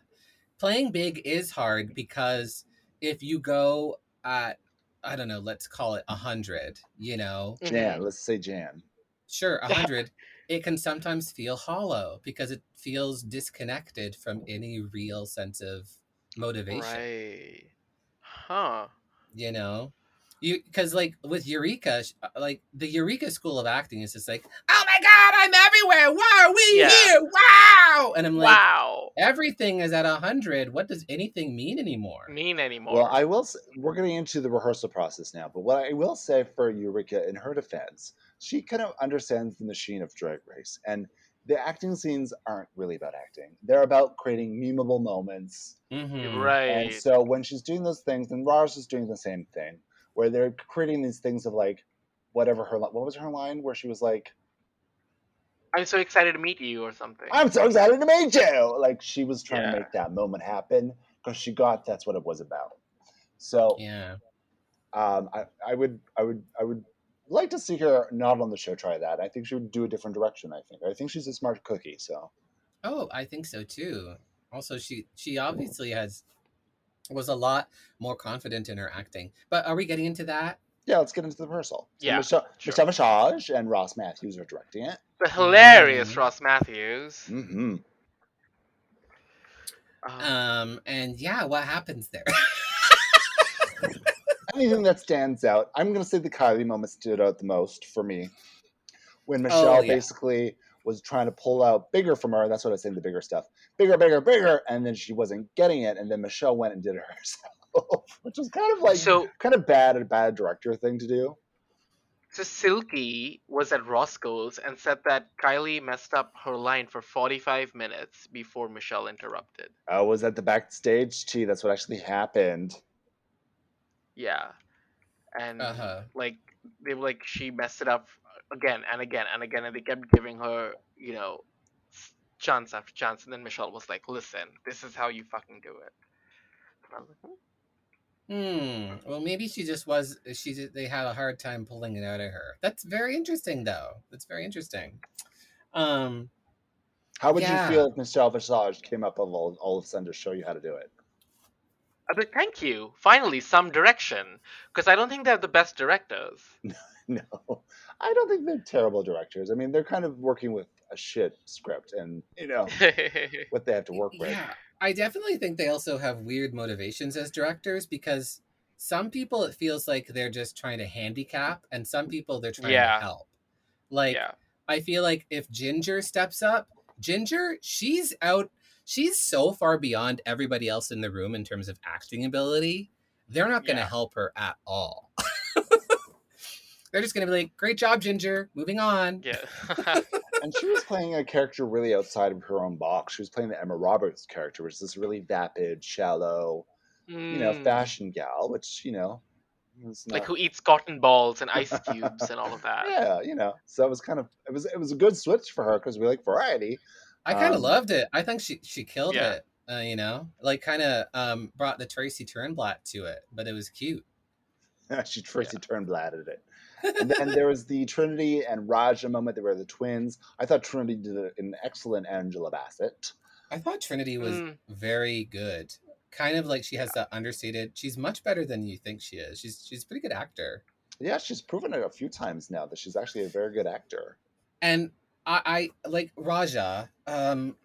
playing big is hard because if you go at, I don't know, let's call it a hundred, you know, Jan, let's say Jan. sure, a hundred, it can sometimes feel hollow because it feels disconnected from any real sense of motivation. Right. Huh. You know, you because like with Eureka, uh, like the Eureka School of Acting is just like, my god, I'm everywhere. Why are we Yeah. here? Wow! And I'm like, wow. everything is at a hundred. What does anything mean anymore? Mean anymore. Well, I will. s- We're getting into the rehearsal process now, but what I will say for Eureka, in her defense, she kind of understands the machine of Drag Race, and the acting scenes aren't really about acting. They're about creating memeable moments. Mhm. Right. And so when she's doing those things, and Raj is doing the same thing, where they're creating these things of like, whatever her li- what was her line where she was like, I'm so excited to meet you or something. "I'm so excited to meet you!" Like she was trying Yeah. to make that moment happen because she got that's what it was about. So Yeah. um, I, I would I would I would like to see her not on the show try that. I think she would do a different direction. I think I think she's a smart cookie. So Oh, I think so too. Also, she she obviously has was a lot more confident in her acting. But are we getting into that? yeah, let's get into the rehearsal. So Yeah, Michelle, sure. Michelle Visage and Ross Mathews are directing it. The hilarious Mhm. Ross Mathews. hmm Uh, Um, and yeah, what happens there? anything that stands out, I'm going to say the Kylie moment stood out the most for me. When Michelle Oh, yeah. basically was trying to pull out bigger from her, that's what I say the bigger stuff, bigger, bigger, bigger, and then she wasn't getting it, and then Michelle went and did it herself, which was kind of like so kind of bad, a bad director thing to do. So Silky was at Roscoe's and said that Kylie messed up her line for 45 minutes before Michelle interrupted. I was at the backstage too. That's what actually happened. Yeah. And Uh-huh. like they were like she messed it up again and again and again and they kept giving her, you know, chance after chance and then Michelle was like, "Listen, this is how you fucking do it." And I was like, "Hmm." Well, maybe she just was. She did- they had a hard time pulling it out of her. That's very interesting, though. That's very interesting. Um. How would Yeah. you feel if Michelle Visage came up of all, all of a sudden to show you how to do it? I was like, "Thank you. Finally some direction." Because I don't think they're the best directors. No, I don't think they're terrible directors. I mean, they're kind of working with a shit script and, you know, what they have to work with. Yeah, I definitely think they also have weird motivations as directors because some people it feels like they're just trying to handicap, and some people they're trying Yeah. to help. Like yeah. I feel like if Ginger steps up, Ginger, she's out. She's so far beyond everybody else in the room in terms of acting ability. They're not going to Yeah. help her at all. They're just going to be like, "Great job, Ginger. Moving on." Yeah. And she was playing a character really outside of her own box. She was playing the Emma Roberts character, which is this really vapid, shallow, you know, Mm. fashion gal, which, you know, was like who eats cotton balls and ice cubes and all of that. yeah, you know. So it was kind of it was it was a good switch for her because we like variety. I kind of Um, loved it. I think she she killed Yeah. it. Uh, you know, like kind of um, brought the Tracy Turnblad to it, but it was cute. she Tracy Turnblatted it. And then there was the Trinity and Ra'Jah moment. They were the twins. I thought Trinity did an excellent Angela Bassett. I thought Trinity was Mm. very good. Kind of like she has that understated. She's much better than you think she is. She's she's a pretty good actor. Yeah, she's proven it a few times now that she's actually a very good actor. And I, I like Ra'Jah. Um,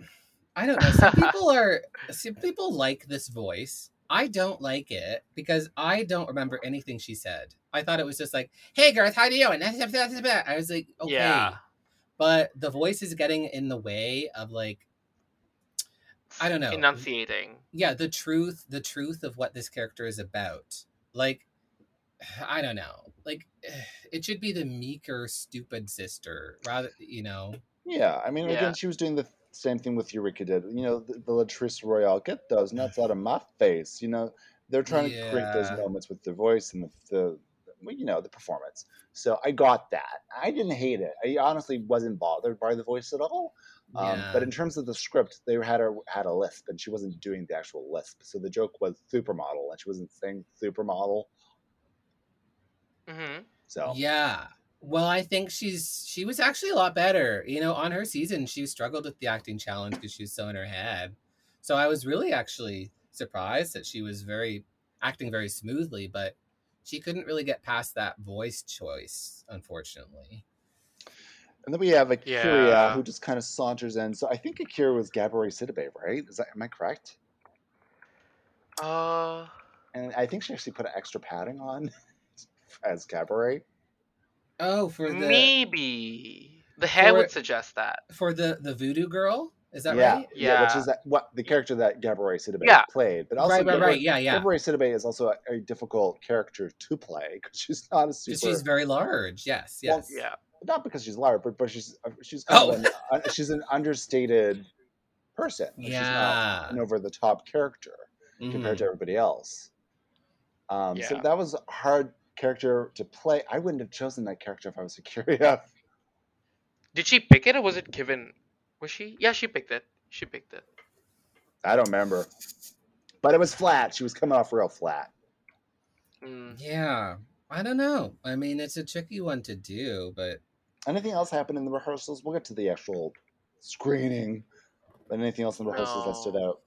I don't know. Some people are some people like this voice. I don't like it because I don't remember anything she said. I thought it was just like, "Hey, Garth, how do you doing?" I was like, "Okay," Yeah. but the voice is getting in the way of like I don't know. Enunciating. yeah the truth the truth of what this character is about like i don't know like it should be the meeker stupid sister rather you know Yeah, I mean, Yeah. again, she was doing the same thing with Eureka did. You know, the, the Latrice Royale, get those nuts out of my face. You know, they're trying to create those Yeah. moments with the voice and the, the, well, you know, the performance. So I got that. I didn't hate it. I honestly wasn't bothered by the voice at all. Um, yeah. But in terms of the script, they had her had a lisp, and she wasn't doing the actual lisp. So the joke was supermodel, and she wasn't saying supermodel. hmm So yeah well i think she's she was actually a lot better you know on her season she struggled with the acting challenge because she was so in her head so i was really actually surprised that she was very acting very smoothly but she couldn't really get past that voice choice unfortunately And then we have A'keria, Yeah. who just kind of saunters in. So I think A'keria was Gabourey Sidibe, right? Is that am I correct? Uh, And I think she actually put an extra padding on as Gabourey. Oh for the maybe the hair For- would suggest that. for the the voodoo girl is that yeah, right yeah, yeah, which is that, what the character that Gabrielle Sidibe Yeah. played. But also, right right Gabourey, right yeah yeah Gabourey Sidibe is also a, a difficult character to play because she's not a 'Cause super. she's very large yes Well, yes Yeah. not because she's large, but, but she's uh, she's kind Oh. of an, uh, she's an understated person. Like, she's not Yeah. an over the top character Mhm. compared to everybody else. Um, So that was hard character to play. I wouldn't have chosen that character if I was a A'keria. Did she pick it or was it given? Was she? Yeah, she picked it. She picked it. I don't remember, but it was flat. She was coming off real flat. Mm. Yeah. I don't know. I mean, it's a tricky one to do, but Anything else happened in the rehearsals? We'll get to the actual screening. But anything else in the rehearsals that stood out?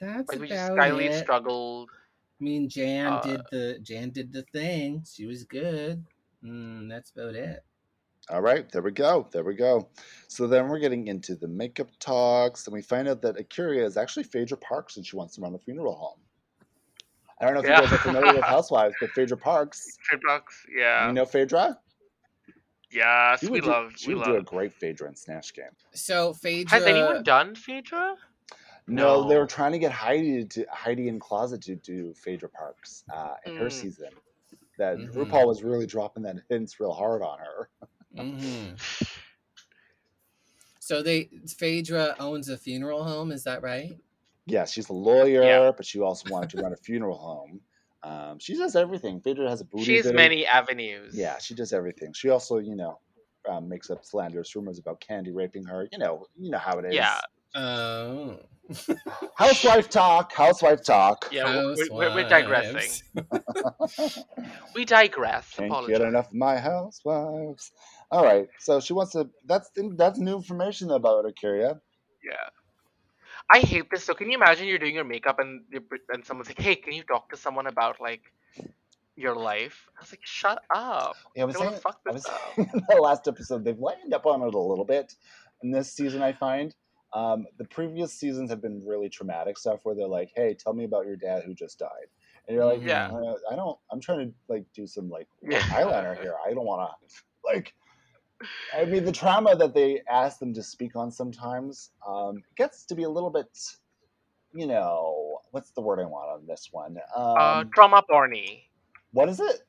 that's Like we just about Skyly it. struggled. I mean, Jan Uh, did the Jan did the thing. She was good. Mm, that's about it. All right, there we go. There we go. So then we're getting into the makeup talks, and we find out that A'keria is actually Phaedra Parks and she wants to run a funeral home. I don't know if Yeah. you guys are familiar with Housewives, but Phaedra Parks, Trade bucks. Yeah. you know Phaedra? yes, She we do, love. she We would do a great Phaedra in Snatch Game. So Phaedra. Has anyone done Phaedra? No, they were trying to get Heidi to Heidi N Closet to do Phaedra Parks uh, in her Mm. season. That Mhm. RuPaul was really dropping that hints real hard on her. hmm So they Phaedra owns a funeral home. Is that right? Yeah, she's a lawyer, Yeah. but she also wanted to run a funeral home. Um, she does everything. Phaedra has a booty. She has many avenues. Yeah, she does everything. She also, you know, um, makes up slanderous rumors about Candy raping her. You know, you know how it is. Yeah. Oh. Housewife talk. Housewife talk. Yeah, we're, we're, we're digressing. We digress. Can't Apologize. get enough of my housewives. All right, so she wants to. That's that's new information about her, A'keria. Yeah. I hate this. So can you imagine you're doing your makeup and you pre- and someone's like, "Hey, can you talk to someone about like your life?" I was like, "Shut up! Yeah, I was don't saying, wanna I was up." saying in the last episode they've lightened up on it a little bit in this season. I find um, the previous seasons have been really traumatic stuff where they're like, "Hey, tell me about your dad who just died," and you're like, Yeah. "Uh, I don't. I'm trying to like do some like eyeliner here. I don't want to like." I mean, the trauma that they ask them to speak on sometimes um, gets to be a little bit, you know, what's the word I want on this one? Um, uh, trauma porny. what is it?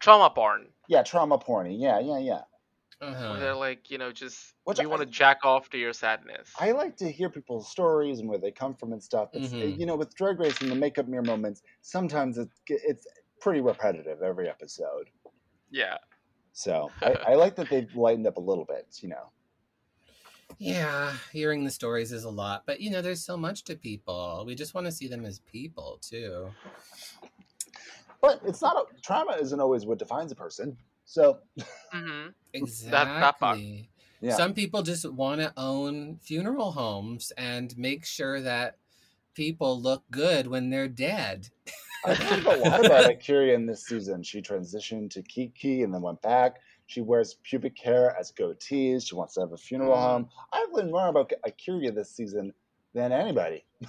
Trauma porn. Yeah, trauma porny. Yeah, yeah, yeah. Uh-huh. They're like, you know, just Which you I- want to jack off to your sadness. I like to hear people's stories and where they come from and stuff. It's, Mhm. You know, with Drag Race and the makeup mirror moments, sometimes it's it's pretty repetitive every episode. yeah. So I, I like that they've lightened up a little bit. You know, Yeah, hearing the stories is a lot, but you know, there's so much to people. We just want to see them as people too. but it's not a, trauma isn't always what defines a person. So hmm Exactly. that part. yeah, Some people just want to own funeral homes and make sure that people look good when they're dead. I think a lot about A'keria in this season. She transitioned to Kiki and then went back. She wears pubic hair as goatees. She wants to have a funeral Mhm. home. I've learned more about A'keria this season than anybody.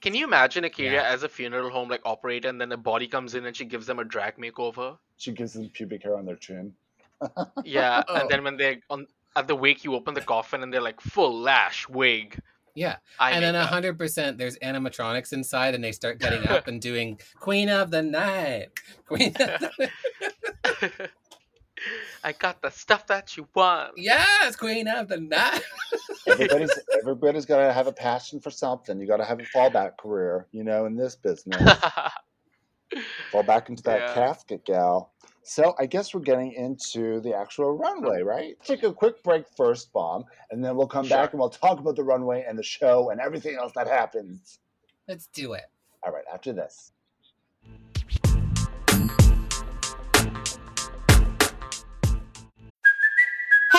Can you imagine A'keria Yeah. as a funeral home like operator, and then a body comes in and she gives them a drag makeover? She gives them pubic hair on their chin. Yeah, Oh. and then when they on at the wake, you open the coffin and they're like full lash wig. Yeah. I and then make hundred percent there's animatronics inside and they start getting up and doing Queen of the Night. Queen of the I got the stuff that you want. Yes, Queen of the Night. Everybody's everybody's got to have a passion for something. You got to have a fallback career, you know, in this business. Fall back into that Yeah. casket, gal. So I guess we're getting into the actual runway, right? Take a quick break first, bomb, and then we'll come Sure. back and we'll talk about the runway and the show and everything else that happens. Let's do it. All right, after this.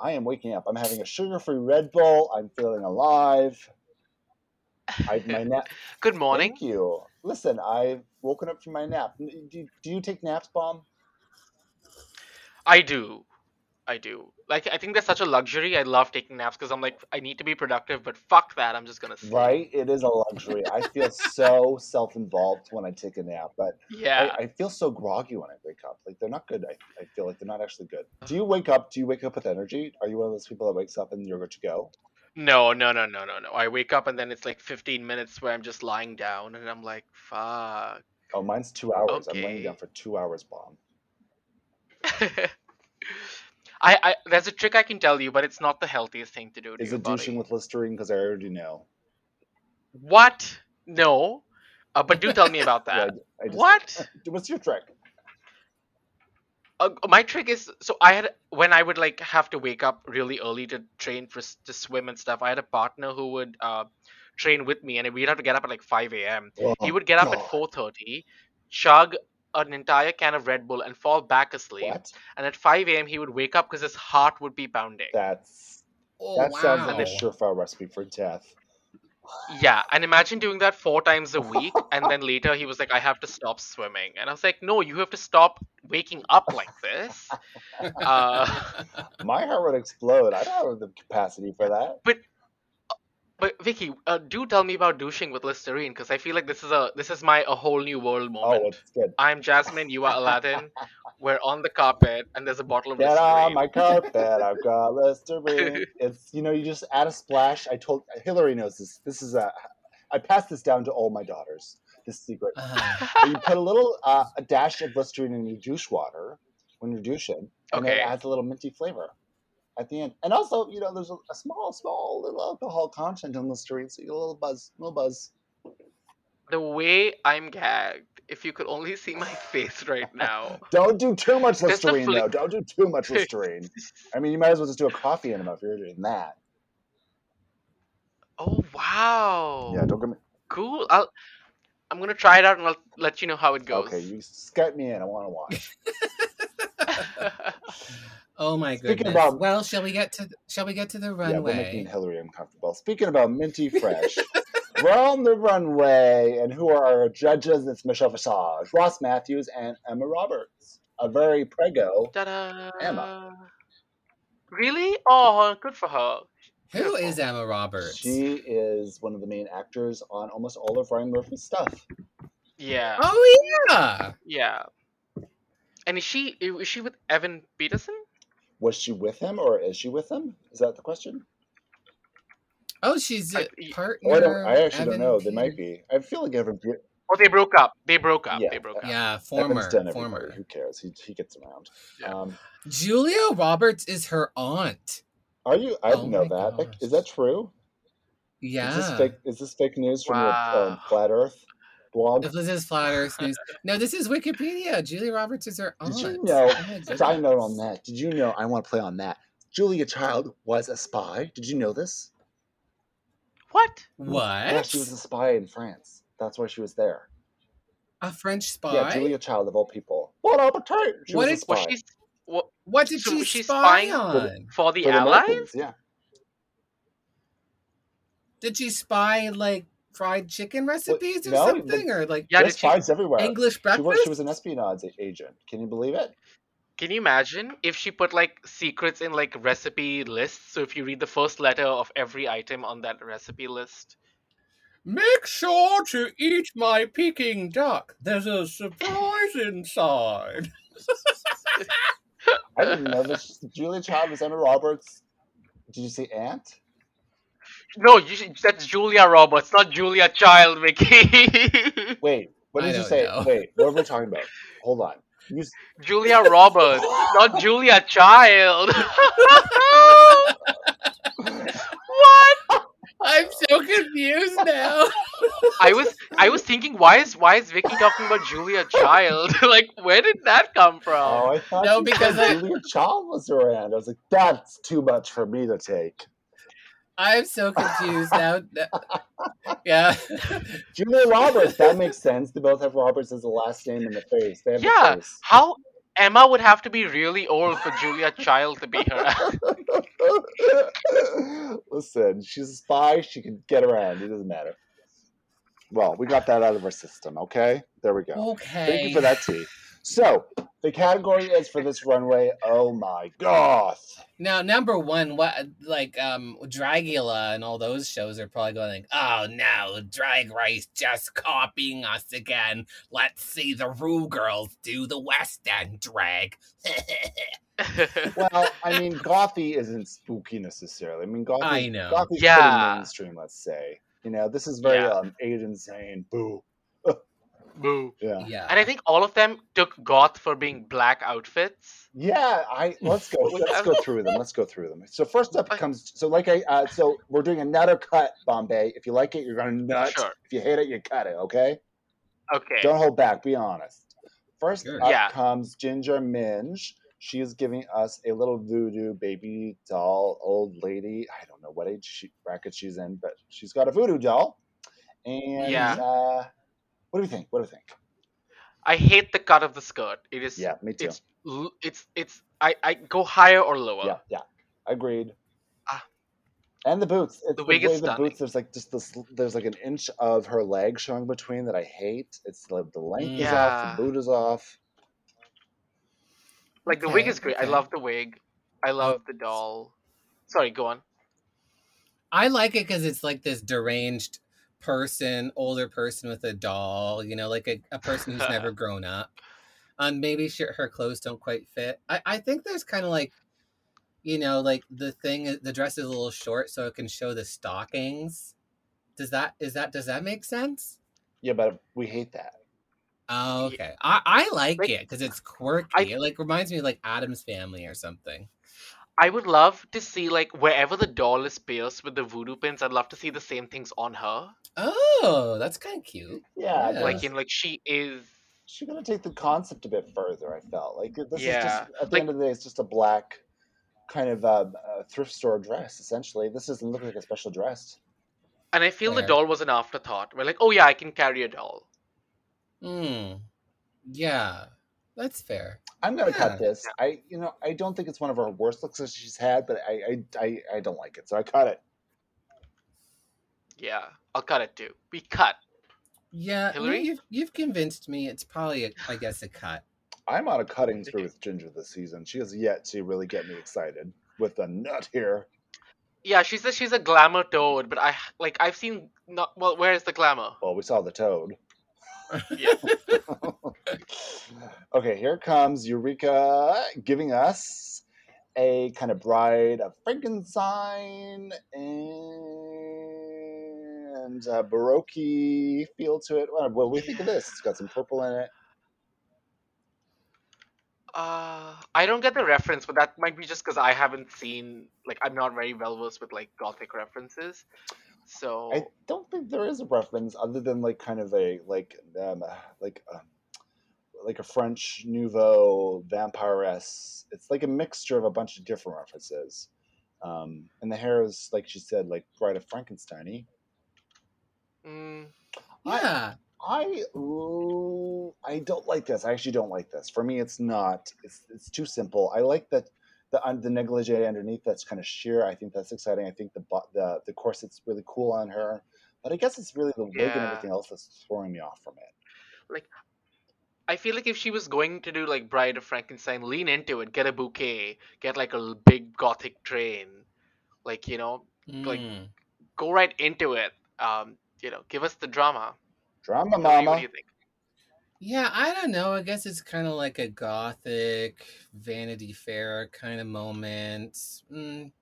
I am waking up. I'm having a sugar-free Red Bull. I'm feeling alive. I, my na- Good morning. Thank you. Listen, I've woken up from my nap. Do do you take naps, Bomb? I do. I do. Like I think that's such a luxury. I love taking naps because I'm like I need to be productive, but fuck that. I'm just gonna sleep. Right? It is a luxury. I feel so self-involved when I take a nap, but Yeah. I, I feel so groggy when I wake up. Like they're not good. I, I feel like they're not actually good. Do you wake up? Do you wake up with energy? Are you one of those people that wakes up and you're good to go? No, no, no, no, no, no. I wake up and then it's like 15 minutes where I'm just lying down and I'm like, fuck. Oh, mine's two hours. I'm laying down for two hours, Bomb. I, I there's a trick I can tell you, but it's not the healthiest thing to do to Is it body. douching with Listerine? Because I already know. What? No. Uh, but do tell me about Yeah, that. I just, what? What's your trick? Uh, my trick is so I had when I would like have to wake up really early to train for to swim and stuff. I had a partner who would uh, train with me, and we'd have to get up at like 5 a.m. he Oh, would get up at 4:30, chug an entire can of Red Bull, and fall back asleep. What? And at 5 a.m. he would wake up because his heart would be pounding. That's Oh, that sounds like wow. a surefire recipe for death. Yeah, and imagine doing that four times a week, and then later he was like, "I have to stop swimming," and I was like, "No, you have to stop waking up like this." Uh, My heart would explode. I don't have the capacity for that. but Vicky, uh, do tell me about douching with Listerine, because I feel like this is a this is my a whole new world moment. Oh, moment. it's good. I'm Jasmine, you are Aladdin. We're on the carpet, and there's a bottle of Get Listerine. on my carpet. I've got Listerine. It's you know you just add a splash. I told Hillary knows this. This is a. I passed this down to all my daughters. This secret. Uh, But you put a little uh, a dash of Listerine in your douche water when you're douching, and Okay. it adds a little minty flavor at the end. And also, you know, there's a, a small, small little alcohol content in Listerine, so you get a little buzz, little buzz. the way I'm gagged, if you could only see my face right now. Don't do too much Listerine, though. Don't do too much Listerine. I mean, you might as well just do a coffee enema if you're doing that. Oh wow! Yeah, don't get me. Cool. I'll. I'm gonna try it out and I'll let you know how it goes. Okay, you Skype me in. I want to watch. Oh my Speaking goodness. about- well, shall we get to shall we get to the runway? Yeah, we're making runway? Hillary uncomfortable. Speaking about minty fresh, we're on the runway, and who are our judges? It's Michelle Visage, Ross Mathews, and Emma Roberts. A very prego. Ta-da! Emma. Really? Oh, good for her. Who is Emma Roberts? She is one of the main actors on almost all of Ryan Murphy's stuff. Yeah. Oh yeah. Yeah. And is she is she with Evan Peterson? Was she with him, or is she with him? Is that the question? Oh, she's I- a y- partner. Oh, I don't. I actually Evan don't know. They might be. I feel like Evan. Pe- Oh, they broke up. They broke up. Yeah. They broke up. Yeah, former, done former. Who cares? He he gets around. Yeah. Um, Julia Roberts is her aunt. are you? I Oh didn't know my that. Like, Is that true? Yeah. Is this fake? Is this fake news from your um, flat Earth blog? This is Flat Earth News. No, this is Wikipedia. Julia Roberts is her aunt. Did you know? Oh my Side note on that. Did you know? I want to play on that. Julia Child was a spy. Did you know this? What? What? Yeah, she was a spy in France. That's why she was there. A French spy? Yeah, Julia Child of all people. Bon appetit. She What was a spy. Was she what, What did So she she's spy spying on? for the- for the For Allies? Americans, yeah. Did she spy like fried chicken recipes or no, something, or like Yeah, There's fries she- everywhere. English She breakfast? was, she was an espionage agent. Can you believe it? Can you imagine if she put like secrets in like recipe lists? So if you read the first letter of every item on that recipe list, Make sure to eat my Peking duck. There's a surprise inside. I didn't know this. Julia Child was Emma Roberts. Did you say Aunt? No, you should, that's Julia Roberts, not Julia Child, Vicky. Wait, what I did you say? know. Wait, what are we talking about? Hold on. You, Julia Roberts, not Julia Child. what? I'm so confused now. I was I was thinking, why is why is Vicky talking about Julia Child? like, where did that come from? oh, I thought No, because I- Julia Child was around. I was like, that's too much for me to take. I'm so confused now. Yeah. Julia Roberts, that makes sense. They both have Roberts as the last name in the face. They have Yeah. the face. How Emma would have to be really old for Julia Child to be her. Listen, she's a spy. She can get around. It doesn't matter. Well, we got that out of our system. Okay, there we go. Okay. Thank you for that tea. So the category is for this runway. Oh my goth. Now, number one, what like um Dragula and all those shows are probably going like, oh no, Drag Race just copying us again. Let's see the Rue girls do the West End drag. Well, I mean, gothy isn't spooky necessarily. I mean, gothy. I know. Gothy's Yeah. pretty mainstream. Let's say. You know, this is very Yeah. um Aiden saying boo. Boo. Yeah. yeah. And I think all of them took goth for being black outfits. Yeah, I let's go. Let's go through them. Let's go through them. So first up comes so like I uh, so we're doing another cut, Bombay. If you like it, you're gonna nut. Sure. If you hate it, you cut it. Okay. Okay. Don't hold back. Be honest. First Sure. up Yeah. comes Ginger Minj. She is giving us a little voodoo baby doll, old lady. I don't know what age she, bracket she's in, but she's got a voodoo doll. And Yeah. uh, what do we think? What do we think? I hate the cut of the skirt. It is. Yeah, me too. It's. It's. It's. I. I go higher or lower. Yeah, yeah, agreed. Ah. And the boots. It's The the, wig way is the stunning. boots. There's like just this. There's like an inch of her leg showing between that I hate. It's the, the length is off. The boot is off. Like the wig is great. I love the wig. I love the doll. Sorry, go on. I like it because it's like this deranged person, older person with a doll, you know, like a, a person who's never grown up. And maybe she, her clothes don't quite fit. I, I think there's kind of like, you know, like the thing, uh, the dress is a little short so it can show the stockings. Does that, is that, does that make sense? Yeah, but we hate that. Oh, okay. I, I like Like, it because it's quirky. it like reminds me of like Addams Family or something. I would love to see like wherever the doll is pierced with the voodoo pins. I'd love to see the same things on her. Oh, that's kind of cute. Yeah, Yeah. Like like in like she is. she's gonna take the concept a bit further. I felt like this is just at the like- end of the day, it's just a black kind of uh, uh, thrift store dress. Essentially, this doesn't look like a special dress. And I feel the doll was an afterthought. We're like, oh yeah, I can carry a doll. Hmm. Yeah, that's fair. I'm gonna Yeah. cut this. I, you know, I don't think it's one of her worst looks that she's had, but I, I, I, I don't like it, so I cut it. Yeah, I'll cut it too. We cut. Yeah, you- Hillary? you've you've convinced me. It's probably, a, I guess, a cut. I'm on a cutting spree with Ginger this season. She has yet to really get me excited with a nut here. Yeah, she says she's a glamour toad, but I like I've seen not well. Where is the glamour? Well, we saw the toad. Yeah. okay, here comes Eureka giving us a kind of bride of Frankenstein and a Baroque feel to it. What, what do we think of this? It's got some purple in it. Uh, I don't get the reference, but that might be just because I haven't seen like I'm not very well versed with like gothic references. So I don't think there is a reference other than like kind of a like um, like uh, like a French Nouveau vampiress. It's like a mixture of a bunch of different references. Um, and the hair is like she said, like Bride of Frankenstein. mm, Yeah, I ooh, I don't like this. I actually don't like this. For me, it's not. It's it's too simple. I like that the un- the negligee underneath. That's kind of sheer. I think that's exciting. I think the the the corset's really cool on her. But I guess it's really the wig and everything else that's throwing me off from it. Like, I feel like if she was going to do like Bride of Frankenstein, lean into it, get a bouquet, get like a big gothic train, like you know, Like, Mm. go right into it. Um, you know, give us the drama. Drama, Hillary, What mama. do you think? Yeah. I don't know. I guess it's kind of like a gothic Vanity Fair kind of moment. Mm.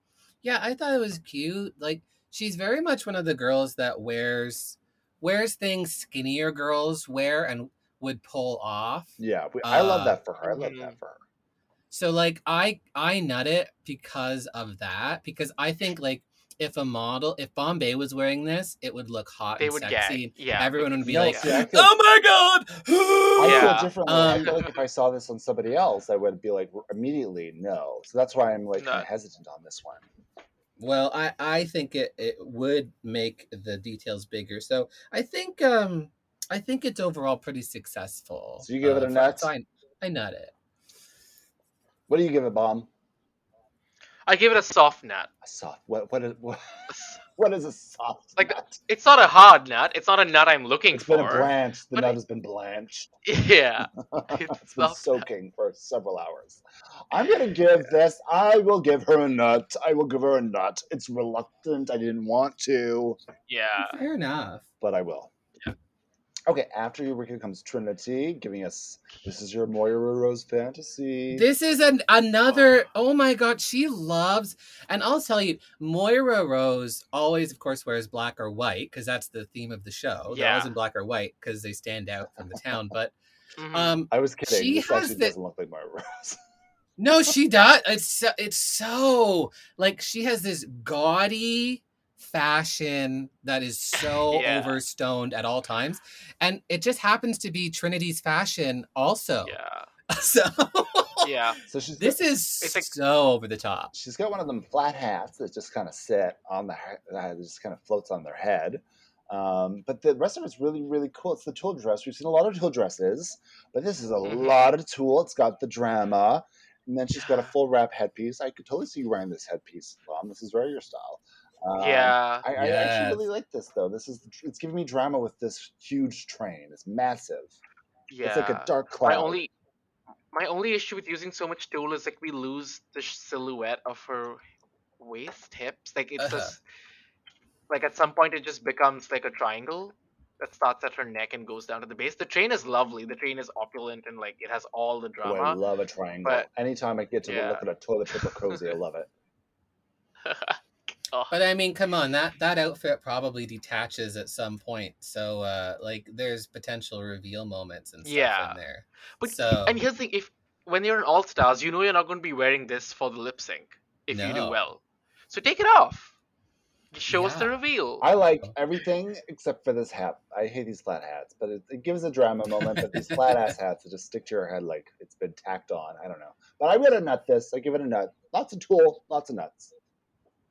Yeah, I thought it was cute. Like she's very much one of the girls that wears wears things skinnier girls wear and would pull off. Yeah, we, I love Uh, that for her. I love that for her. So like I I nut it because of that because I think like if a model if Bombay was wearing this it would look hot They and would sexy. gag. Yeah. Everyone would be No, like, see, feel- "Oh my god!" I Yeah. feel differently. I Um, feel like if I saw this on somebody else, I would be like immediately no. So that's why I'm like No. hesitant on this one. Well, I I think it it would make the details bigger. So I think um I think it's overall pretty successful. So you give it a nut? so I, I nut it. What do you give it, bomb? I give it a soft nut. A soft. What? What is? What, what is a soft? Like nut? It's not a hard nut. It's not a nut I'm looking It's for. been blanched. The nut it- has been blanched. Yeah. it's been soft. soaking for several hours. I'm gonna give this. I will give her a nut. I will give her a nut. It's reluctant. I didn't want to, Yeah. Fair enough. but I will. Yeah. Okay. After Eureka comes Trinity, giving us this is your Moira Rose fantasy. This is an another. Oh my god, she loves. And I'll tell you, Moira Rose always, of course, wears black or white because that's the theme of the show. They're always in black or white because they stand out from the town. But Mhm. um, I was kidding. She this has the- doesn't look like Moira Rose. no, she does. It's so, it's so like she has this gaudy fashion that is so Yeah. overstoned at all times, and it just happens to be Trinity's fashion also. yeah. So Yeah. So she's this got, is It's like- so over the top. she's got one of them flat hats that just kind of sit on the he- that just kind of floats on their head. Um, but the rest of it's really really cool. It's the tulle dress. We've seen a lot of tulle dresses, but this is a Mhm. lot of tulle. It's got the drama, and then she's got a full wrap headpiece. I could totally see you wearing this headpiece, Mom. This is very your style. Um, Yeah. I, I Yes. actually really like this though. This is it's giving me drama with this huge train. It's massive. Yeah. It's like a dark cloud. My only my only issue with using so much tulle is like we lose the silhouette of her waist hips. Like it's Uh-huh. just like at some point it just becomes like a triangle that starts at her neck and goes down to the base. The train is lovely. The train is opulent and like it has all the Oh, I love a triangle. but- Anytime I get to Yeah. look at a toilet paper cozy, I love it. oh, But I mean, come on, that that outfit probably detaches at some point. So uh like there's potential reveal moments and stuff Yeah. in there. but so and here's the thing: if when you're in All Stars, you know you're not going to be wearing this for the lip sync if you do well. So take it off. Show us the reveal. I like everything except for this hat. I hate these flat hats, but it, it gives a drama moment. But these flat ass hats that just stick to your head like it's been tacked on. I don't know. But I'm gonna nut this. I give it a nut. Lots of tulle, lots of nuts.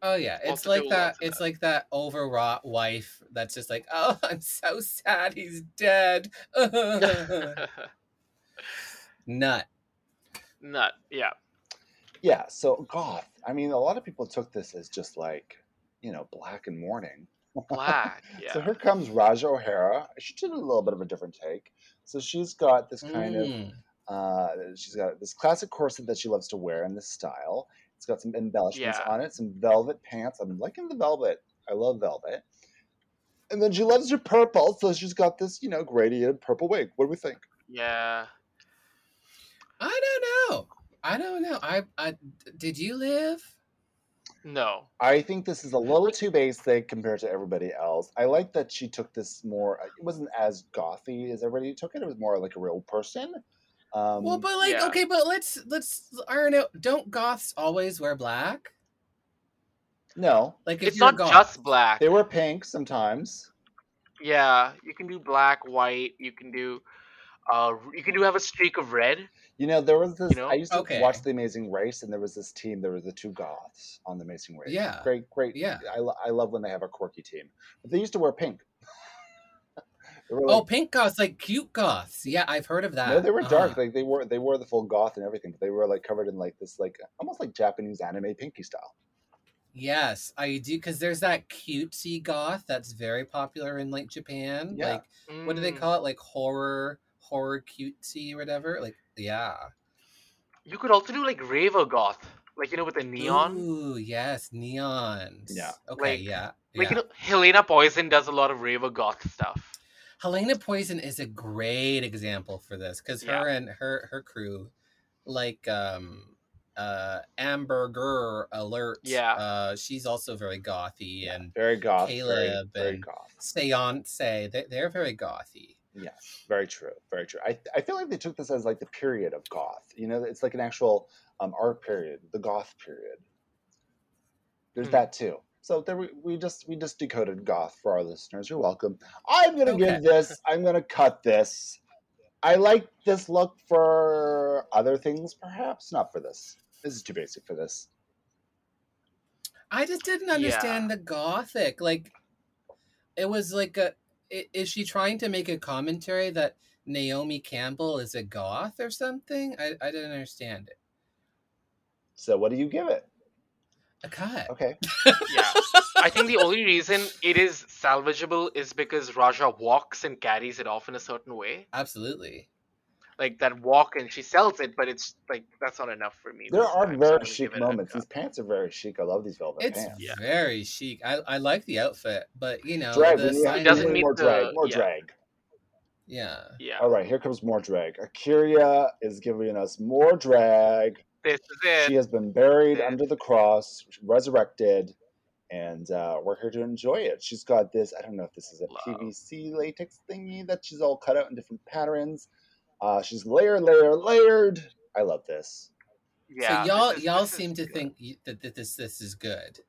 Oh yeah, it's like that. lots of It's like that overwrought wife that's just like, oh, I'm so sad he's dead. Nut. Nut. Yeah. Yeah. So goth. I mean, a lot of people took this as just like, you know, black and mourning. Black. Yeah. So here comes Ra'Jah O'Hara. She did a little bit of a different take. So she's got this kind of Mm. Uh, she's got this classic corset that she loves to wear in this style. It's got some embellishments Yeah. on it, some velvet pants. I'm liking the velvet. I love velvet. And then she loves her purple, so she's got this, you know, gradient purple wig. What do we think? yeah. I don't know. I don't know. I, I did you live? No. I think this is a little too basic compared to everybody else. I like that she took this more. It wasn't as gothy as everybody took it. It was more like a real person. Um, well, but like, yeah. okay, but let's let's iron out. Don't goths always wear black? no, Like, if It's you're not goth, just black. they wear pink sometimes. Yeah. You can do black, white. You can do. Uh, you can do have a streak of red. You know, there was this. know? I used to Okay. watch The Amazing Race, and there was this team. There were the two goths on The Amazing Race. Yeah. great, great. Yeah. I, I love when they have a quirky team. But they used to wear pink. They were Oh, pink goths, like cute goths. Yeah, I've heard of that. no, they were dark. Ah. Like they wore they wore the full goth and everything, but they were like covered in like this, like almost like Japanese anime pinky style. Yes, I do because there's that cutesy goth that's very popular in like Japan. Yeah. Like what do they Mm. call it? Like horror horror cutesy or whatever. Like yeah. You could also do like raver goth, like you know with the neon. Ooh, yes, neons. Yeah. Okay, Like- yeah. Like yeah. you know, Helena Poison does a lot of raver goth stuff. Helena Poison is a great example for this because Yeah. her and her her crew, like um uh Amberger Alert. Yeah. Uh she's also very gothy and Very goth. very, Caleb very and- goth. Seance. They they're very gothy. Yes, very true, very true. I, I feel like they took this as like the period of goth. You know, it's like an actual um, art period, the goth period. There's Hmm. that too. So there we, we just we just decoded goth for our listeners. You're welcome. I'm gonna Okay. give this. I'm gonna cut this. I like this look for other things, perhaps not for this. This is too basic for this. I just didn't understand Yeah. the gothic. Like, it was like a. Is she trying to make a commentary that Naomi Campbell is a goth or something? I, I didn't understand it. So what do you give it? A cut. Okay. Yeah. I think the only reason it is salvageable is because Ra'Jah walks and carries it off in a certain way. Absolutely. Like that walk and she sells it, but it's like that's not enough for me. There are time, very gonna chic give it a moments. These pants are very chic. I love these velvet It's pants. Yeah. very chic. I, I like the outfit, but you know, Drag. the we sign- we doesn't need meet more the- drag. More yeah. drag. yeah. Yeah. All right, here comes more drag. A'keria is giving us more drag. This is it. She has been buried It- under the cross, resurrected, and uh, we're here to enjoy it. She's got this, I don't know if this is a Love. PVC latex thingy that she's all cut out in different patterns. Uh, she's layer, layer, layered. I love this. yeah. so y'all this is- y'all seem to good. think that, that this this is good,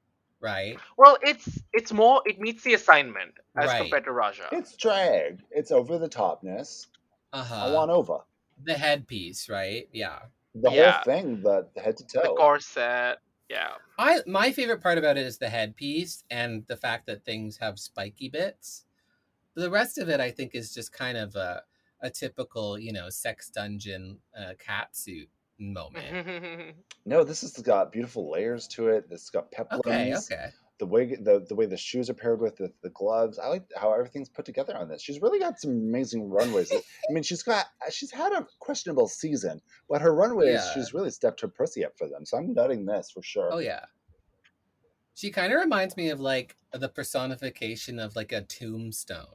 right? Well, it's it's more it meets the assignment as Right. compared to Ra'Jah. It's drag. It's over the topness. Uh huh. I want over. the headpiece, right? Yeah. The Yeah. whole thing, the, the head to toe, the corset. Yeah. I my favorite part about it is the headpiece and the fact that things have spiky bits. The rest of it, I think, is just kind of a a typical, you know, sex dungeon uh, cat suit moment. No, this has got beautiful layers to it. This has got peplums. Okay, okay. The way the, the way the shoes are paired with the, the gloves. I like how everything's put together on this. She's really got some amazing runways. I mean, she's got uh, she's had a questionable season, but her runways, Yeah. she's really stepped her pussy up for them. So I'm nutting this for sure. Oh yeah. She kind of reminds me of like the personification of like a tombstone.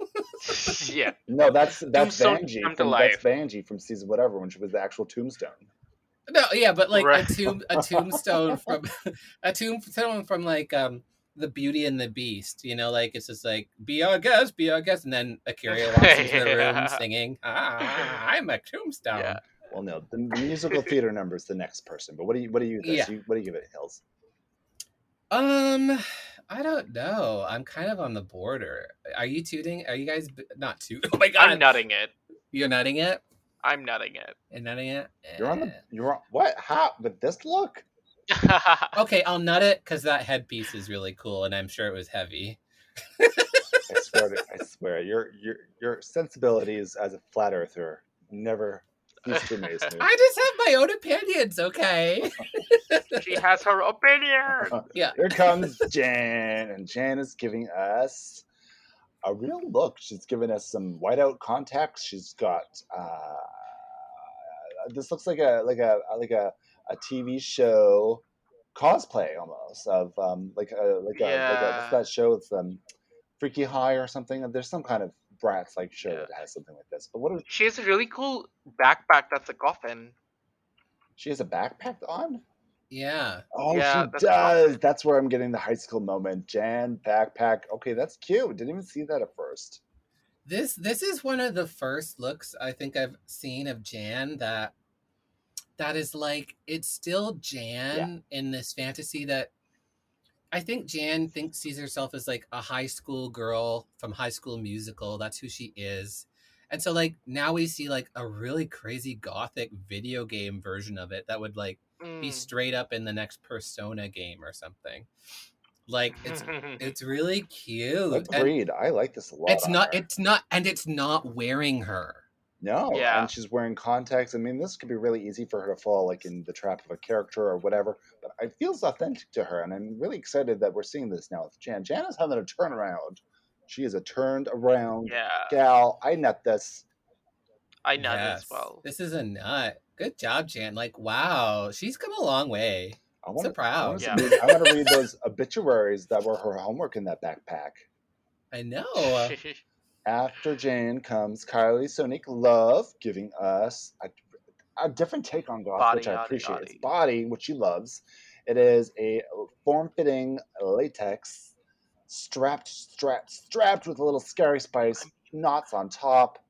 yeah. No, that's that's Tombstone Vanjie from that's Vanjie from season whatever when she was the actual tombstone. No, yeah, but like Right. a tomb a tombstone from a tombstone from like um the Beauty and the Beast, you know, like it's just like be our guest, be our guest, and then A'keria walks into the room Yeah. singing, ah, I'm a tombstone. Yeah. Well, no, the musical theater number is the next person. But what do you what do you this? Yeah. You, what do you give it, Hills? Um, I don't know. I'm kind of on the border. Are you tooting? Are you guys b- not toot? Oh my god, I'm nutting it. you're nutting it I'm nutting it. and nutting it. You're on the Eh. you're on what? How with this look? Okay, I'll nut it because that headpiece is really cool, and I'm sure it was heavy. I swear to, I swear your your your sensibilities as a flat earther never cease to amaze me. I just have my own opinions. Okay. she has her opinion. yeah. Here comes Jan, and Jan is giving us a real look. She's giving us some whiteout contacts. She's got uh, this looks like a like a like a, a TV show cosplay almost of um like a like a, like a what's that show? It's um Freaky High or something. There's some kind of brats like show Yeah. that has something like this. But what is She has a really cool backpack that's a coffin. she has a backpack on? Yeah. Oh, Yeah, she that's does. awesome. That's where I'm getting the high school moment. Jan backpack. Okay, that's cute. Didn't even see that at first. This this is one of the first looks I think I've seen of Jan that that is like it's still Jan in this fantasy that I think Jan thinks sees herself as like a high school girl from High School Musical. That's who she is. And so like now we see like a really crazy gothic video game version of it that would like be Mm. straight up in the next Persona game or something. Like it's it's really cute. and Agreed. I like this a lot. it's not her. it's not and it's not wearing her. no. Yeah. And she's wearing contacts. I mean, this could be really easy for her to fall like in the trap of a character or whatever. But it feels authentic to her, and I'm really excited that we're seeing this now with Jan. Jan is having a turnaround. She is a turned around yeah, gal. I nut this. I nut Yes. as well. This is a nut. Good job, Jan. Like, wow, she's come a long way. I want So proud. Yeah. to. I want to read those obituaries that were her homework in that backpack. I know. After Jane comes Kylie Sonique Love, giving us a, a different take on goth, Body, which I yaddy, appreciate. It's body, which she loves. It is a form-fitting latex, strapped, strapped, strapped with a little scary spice, knots on top.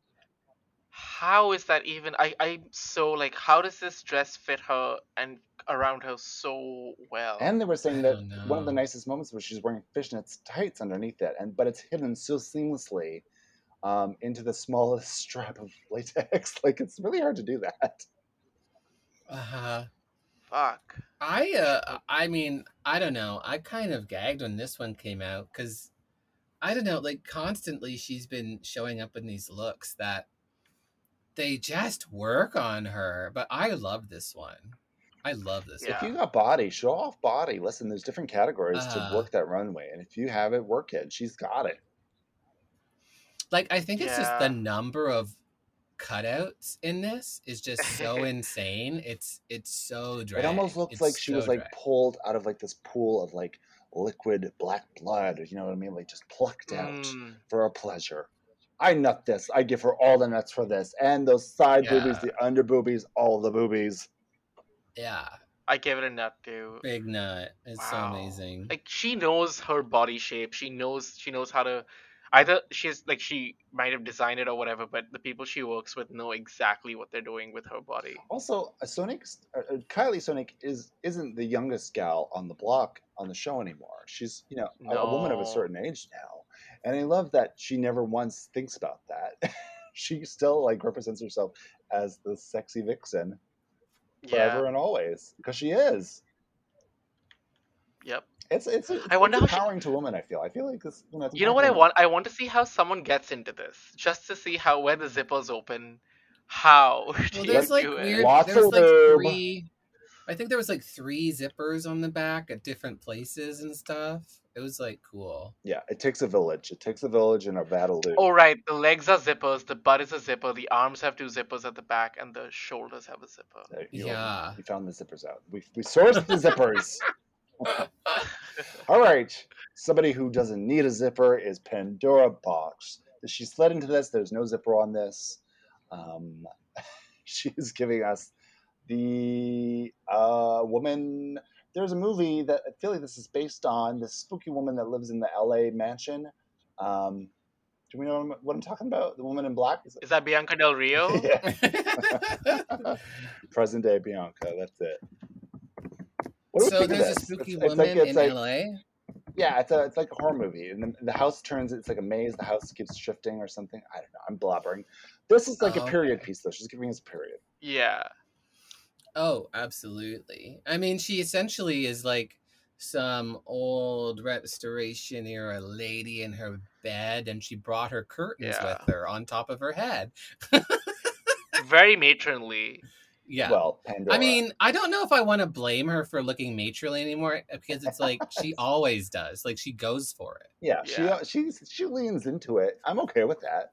How is that even? I I'm so like, how does this dress fit her and around her so well? And they were saying that don't one of the nicest moments was she's wearing fishnets tights underneath it, and but it's hidden so seamlessly um, into the smallest strap of latex. Like it's really hard to do that. Uh-huh. Fuck. I uh I mean, I don't know. I kind of gagged when this one came out cuz I don't know, like constantly she's been showing up in these looks that they just work on her, but I love this one. I love this. Yeah. If you got body, show off body. Listen, there's different categories Uh-huh. to work that runway, and if you have it, work it. She's got it. Like I think it's just the number of cutouts in this is just so insane. It's it's so dry. It almost looks like she was like pulled out of like this pool of like liquid black blood. You know what I mean? Like just plucked out Mm, for a pleasure. I nut this. I give her all the nuts for this, and those side boobies, the under boobies, all the boobies. yeah, I give it a nut too. big nut. It's Wow. so amazing. Like she knows her body shape. She knows she knows how to. Either she's like she might have designed it or whatever, but the people she works with know exactly what they're doing with her body. Also, uh, Sonique, uh, uh, Kylie Sonique is isn't the youngest gal on the block on the show anymore. She's you know a, a woman of a certain age now, and I love that she never once thinks about that. she still like represents herself as the sexy vixen forever Yeah. and always because she is. Yep. It's it's, it's, I wonder it's how she- empowering to women. I feel. I feel like this. You know, You know what I want? I want to see how someone gets into this, just to see how where the zippers open. How? Well, there's like weird. Lots There's like three. I think there was like three zippers on the back at different places and stuff. It was like cool. Yeah, it takes a village. It takes a village and a battle. Vadaloo. Oh right, the legs are zippers, the butt is a zipper, the arms have two zippers at the back, and the shoulders have a zipper. There you, Yeah. we found the zippers out. We we sourced the zippers. All right. Somebody who doesn't need a zipper is Pandora Boxx. She slid into this. There's no zipper on this. Um, she's giving us the uh, woman. There's a movie that I feel like this is based on this spooky woman that lives in the LA mansion. Um, do we know what I'm, what I'm talking about? The woman in black? Is it? Is that Bianca Del Rio? yeah. Present day Bianca. That's it. What so there's a spooky It's- it's woman like- it's in like- LA. Yeah, it's a it's like a horror movie, and the, the house turns. It's like a maze. The house keeps shifting or something. I don't know. I'm blabbering. This is like Oh, a period okay. piece, though. She's giving us a period. Yeah. Oh, absolutely. I mean, she essentially is like some old restoration era lady in her bed, and she brought her curtains Yeah. with her on top of her head. Very matronly. Yeah. Well, Pandora. I mean, I don't know if I want to blame her for looking matronly anymore uh, because it's like she always does. Like she goes for it. yeah, Yeah. she she she leans into it. I'm okay with that.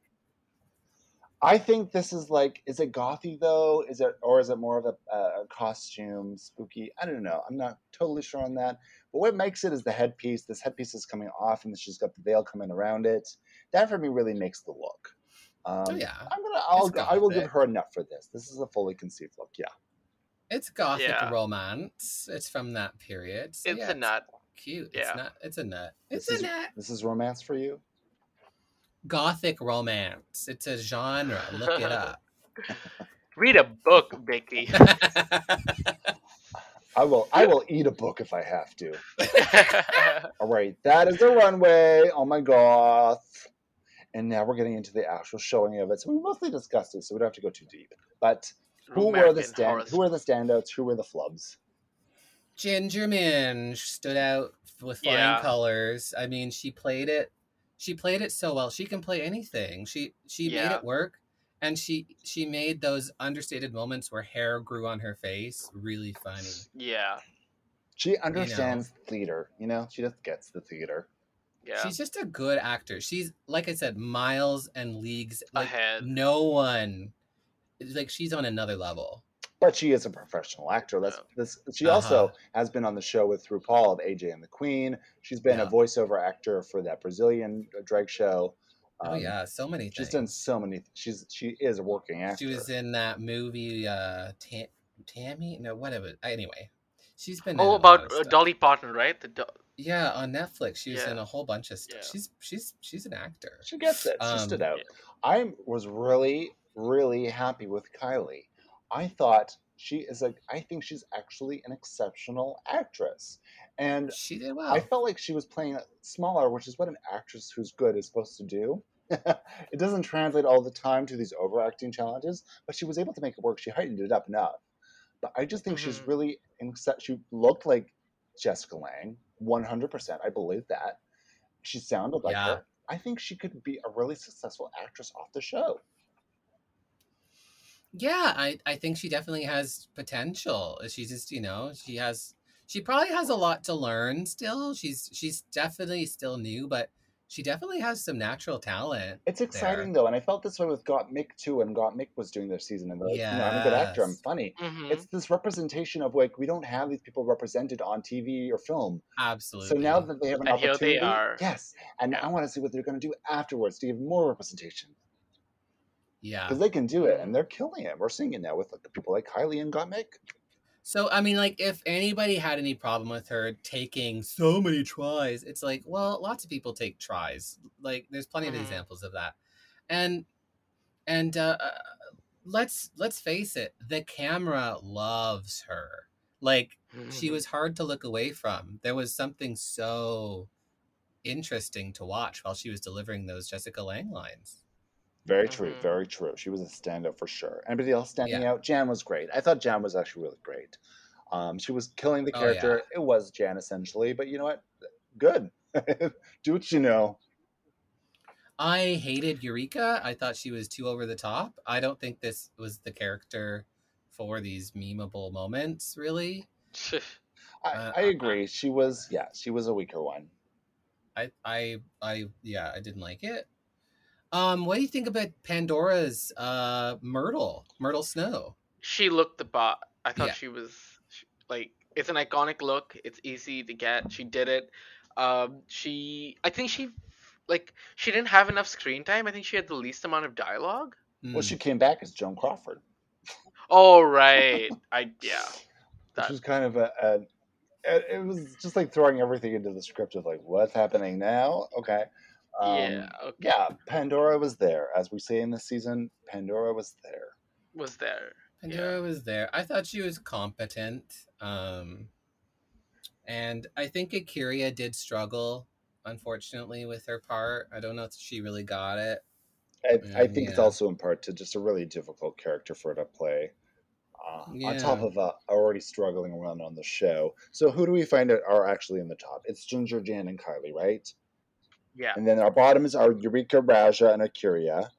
I think this is like, is it gothy though? Is it or is it more of a, a costume, spooky? I don't know. I'm not totally sure on that. But what makes it is the headpiece. This headpiece is coming off, and she's got the veil coming around it. That for me really makes the look. Um, oh yeah, I'm gonna. I'll. I will give her a nut for this. This is a fully conceived look. Yeah. it's gothic Yeah. romance. It's from that period. So It's yeah, a nut. Cute. Yeah. It's not. It's a nut. It's This a is- nut. This is romance for you. Gothic romance. It's a genre. Look it up. Read a book, Becky. I will. I will eat a book if I have to. All right. That is the runway. Oh my goth. And now we're getting into the actual showing of it. So we mostly discussed it, so we don't have to go too deep. But who were the stand? Horror Who were the standouts? Who were the flubs? Ginger Minj stood out with flying Yeah. colors. I mean, she played it. She played it so well. She can play anything. She she made it work, and she she made those understated moments where hair grew on her face really funny. yeah. She understands theater. You know, she just gets the theater. Yeah. She's just a good actor. She's like I said, miles and leagues like Ahead. no one. it's Like she's on another level. But she is a professional actor. That's Yeah. this. She also Uh-huh. has been on the show with RuPaul of AJ and the Queen. She's been a voiceover actor for that Brazilian drag show. oh Um, yeah, so many She's things. done so many. She's she is a working actor. She was in that movie, uh, Tam- Tammy. No, whatever. Anyway, she's been. Oh, lot about of uh. Dolly Parton, right? The do- Yeah, on Netflix, she was Yeah. in a whole bunch of stuff. Yeah. She's she's she's an actor. She gets it. She Um, stood out. yeah. I was really, really happy with Kylie. I thought she is a. I think she's actually an exceptional actress, and She did well. I felt like she was playing smaller, which is what an actress who's good is supposed to do. it doesn't translate all the time to these overacting challenges, but she was able to make it work. She heightened it up enough. But I just think she's Mhm. really, she looked like Jessica Lange, 100%. I believe that. She sounded like Yeah. her. I think she could be a really successful actress off the show. Yeah, I, I think she definitely has potential. She's just, you know, she has she probably has a lot to learn still. She's she's definitely still new, but she definitely has some natural talent. It's exciting though, and I felt this way with Gottmik too. And Gottmik was doing their season, and they're like, you know, I'm a good actor, I'm Yes. funny. Mhm. It's this representation of like we don't have these people represented on TV or film. Absolutely. So now that they have an And here opportunity, they are. yes, and I want to see what they're going to do afterwards to give more representation yeah. because they can do it and they're killing it. We're seeing it now with like, people like Kylie and Gottmik. So I mean, like, if anybody had any problem with her taking so many tries, it's like, well, lots of people take tries. Like, there's plenty of Mhm. examples of that, and and uh, uh, let's let's face it, the camera loves her. Like, she Mhm. was hard to look away from. There was something so interesting to watch while she was delivering those Jessica Lange lines. Very true, Mhm. very true. She was a standout for sure. Anybody else standing Yeah. out? Jan was great. I thought Jan was actually really great. Um, she was killing the Oh, character. yeah. It was Jan essentially, but you know what? Good. do what you know. I hated Eureka. I thought she was too over the top. I don't think this was the character for these memeable moments, really. I, Uh, I agree. She was, yeah, she was a weaker one. I, I, I, yeah, I didn't like it. Um, what do you think about Pandora's uh Myrtle, Myrtle Snow? she looked the bot. I thought Yeah. she was she- like it's an iconic look. It's easy to get. She did it. Um, she I think she like she didn't have enough screen time. I think she had the least amount of dialogue. Hmm. Well, she came back as Joan Crawford, Oh right, I yeah. which was kind of a, a it it was just like throwing everything into the script of like, what's happening now? Okay. Um, yeah, okay. Yeah, Pandora was there. As we say in this season, Pandora was there. Was there? Pandora was there. I thought she was competent. Um, and I think A'keria did struggle, unfortunately, with her part. I don't know if she really got it. I, I Mm, think it's also in part to just a really difficult character for her to play. Uh, On top of uh, already struggling around on the show. So who do we find out are actually in the top? It's Ginger, Jan, and Kylie, right? Yeah. And then our bottoms are Eureka, Ra'Jah, and A'keria.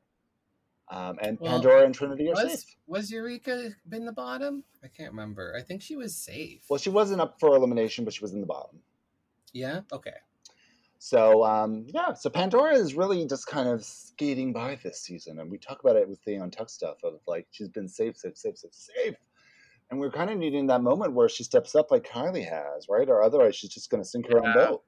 Um, and Well, Pandora and Trinity are Was safe. was Eureka been the bottom? I can't remember. I think she was safe. Well, she wasn't up for elimination, but she was in the bottom. yeah. Okay. So um, yeah, so Pandora is really just kind of skating by this season, and we talk about it with the and Tuck stuff of like she's been safe, safe, safe, safe, safe, and we're kind of needing that moment where she steps up like Kylie has, right? Or otherwise she's just going to sink her own boat.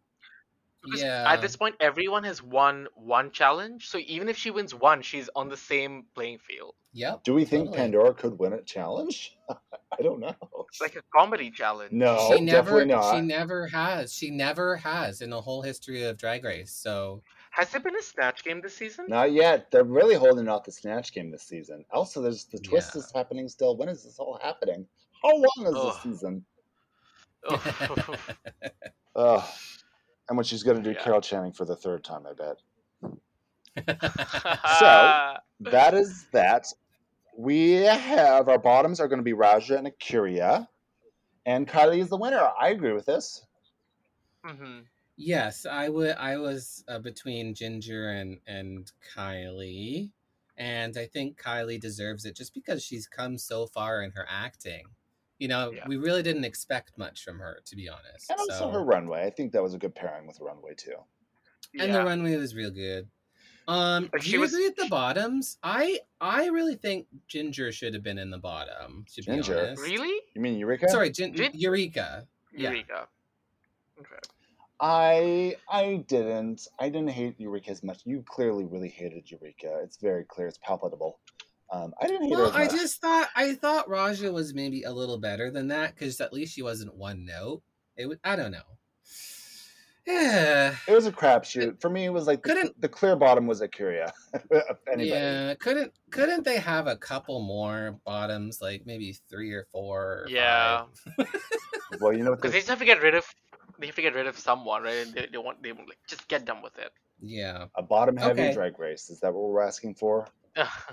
Because Yeah. At this point, everyone has won one challenge, so even if she wins one, she's on the same playing field. Yeah. Do we think totally. Pandora could win a challenge? I don't know. It's like a comedy challenge. No, she never. definitely not. She never has. She never has in the whole history of Drag Race. So Has there been a snatch game this season? Not yet. They're really holding off the snatch game this season. Also, there's the twist Yeah. is happening still. When is this all happening? How long is Ugh. this season? Oh. Ugh. And when she's going to do Yeah. Carol Channing for the third time, I bet. so That is that. We have our bottoms are going to be Ra'Jah and A'keria. And Kylie is the winner. I agree with this. hmm Yes, I would. I was uh, between Ginger and and Kylie, and I think Kylie deserves it just because she's come so far in her acting. You know, Yeah. we really didn't expect much from her, to be honest. And also so- her runway. I think that was a good pairing with the runway, too. and yeah. the runway was real good. Um, But do she you was- agree with the bottoms? I I really think Ginger should have been in the bottom. To Ginger? be honest, Really? You mean Eureka? Sorry, Gin- Gin- Eureka. Yeah. Eureka. Okay. I I didn't. I didn't hate Eureka as much. You clearly really hated Eureka. It's very clear. It's palpable. Um, I didn't hate Well, I just thought I thought Ra'Jah was maybe a little better than that because at least she wasn't one note. It was I don't know. Yeah, It was a crapshoot. For me, it was like the, Couldn't- the clear bottom was A'keria. of anybody. yeah. Couldn't couldn't they have a couple more bottoms, like maybe three or four? Or Yeah. five? Well, you know? Because they just have to get rid of. They have to get rid of someone, right? They, they want. They want like just get done with it. Yeah. a bottom heavy Okay. drag race. Is that what we're asking for?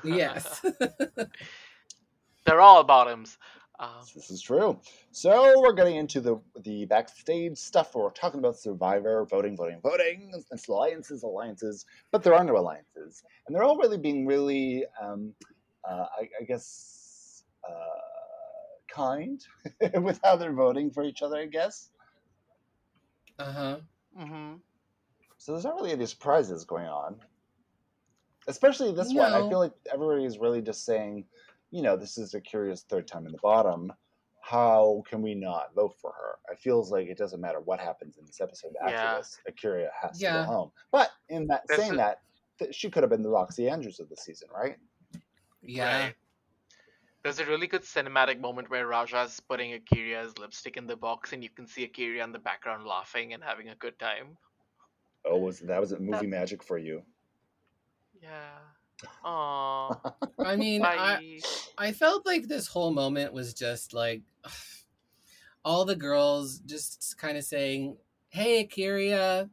Yes. They're all bottoms. Um, This is true. So we're getting into the the backstage stuff. Where we're talking about Survivor, voting, voting, voting, and alliances, alliances. But there are no alliances, and they're all really being really, um, uh, I, I guess, uh, kind with how they're voting for each other, I guess. Uh huh. hmm So there's not really any surprises going on. Especially this one. I feel like everybody is really just saying, you know, this is a curious third time in the bottom. How can we not vote for her? It feels like it doesn't matter what happens in this episode after Yeah. this. A'keria has to go home. But in that This saying is- that, th- she could have been the Roxxxy Andrews of the season, right? Yeah. Right. There's a really good cinematic moment where Ra'Jah's putting A'keria's lipstick in the box, and you can see A'keria in the background laughing and having a good time. Oh, was that was a movie magic for you? Yeah. Aww. I mean, I, I felt like this whole moment was just like all the girls just kind of saying, "Hey, A'keria,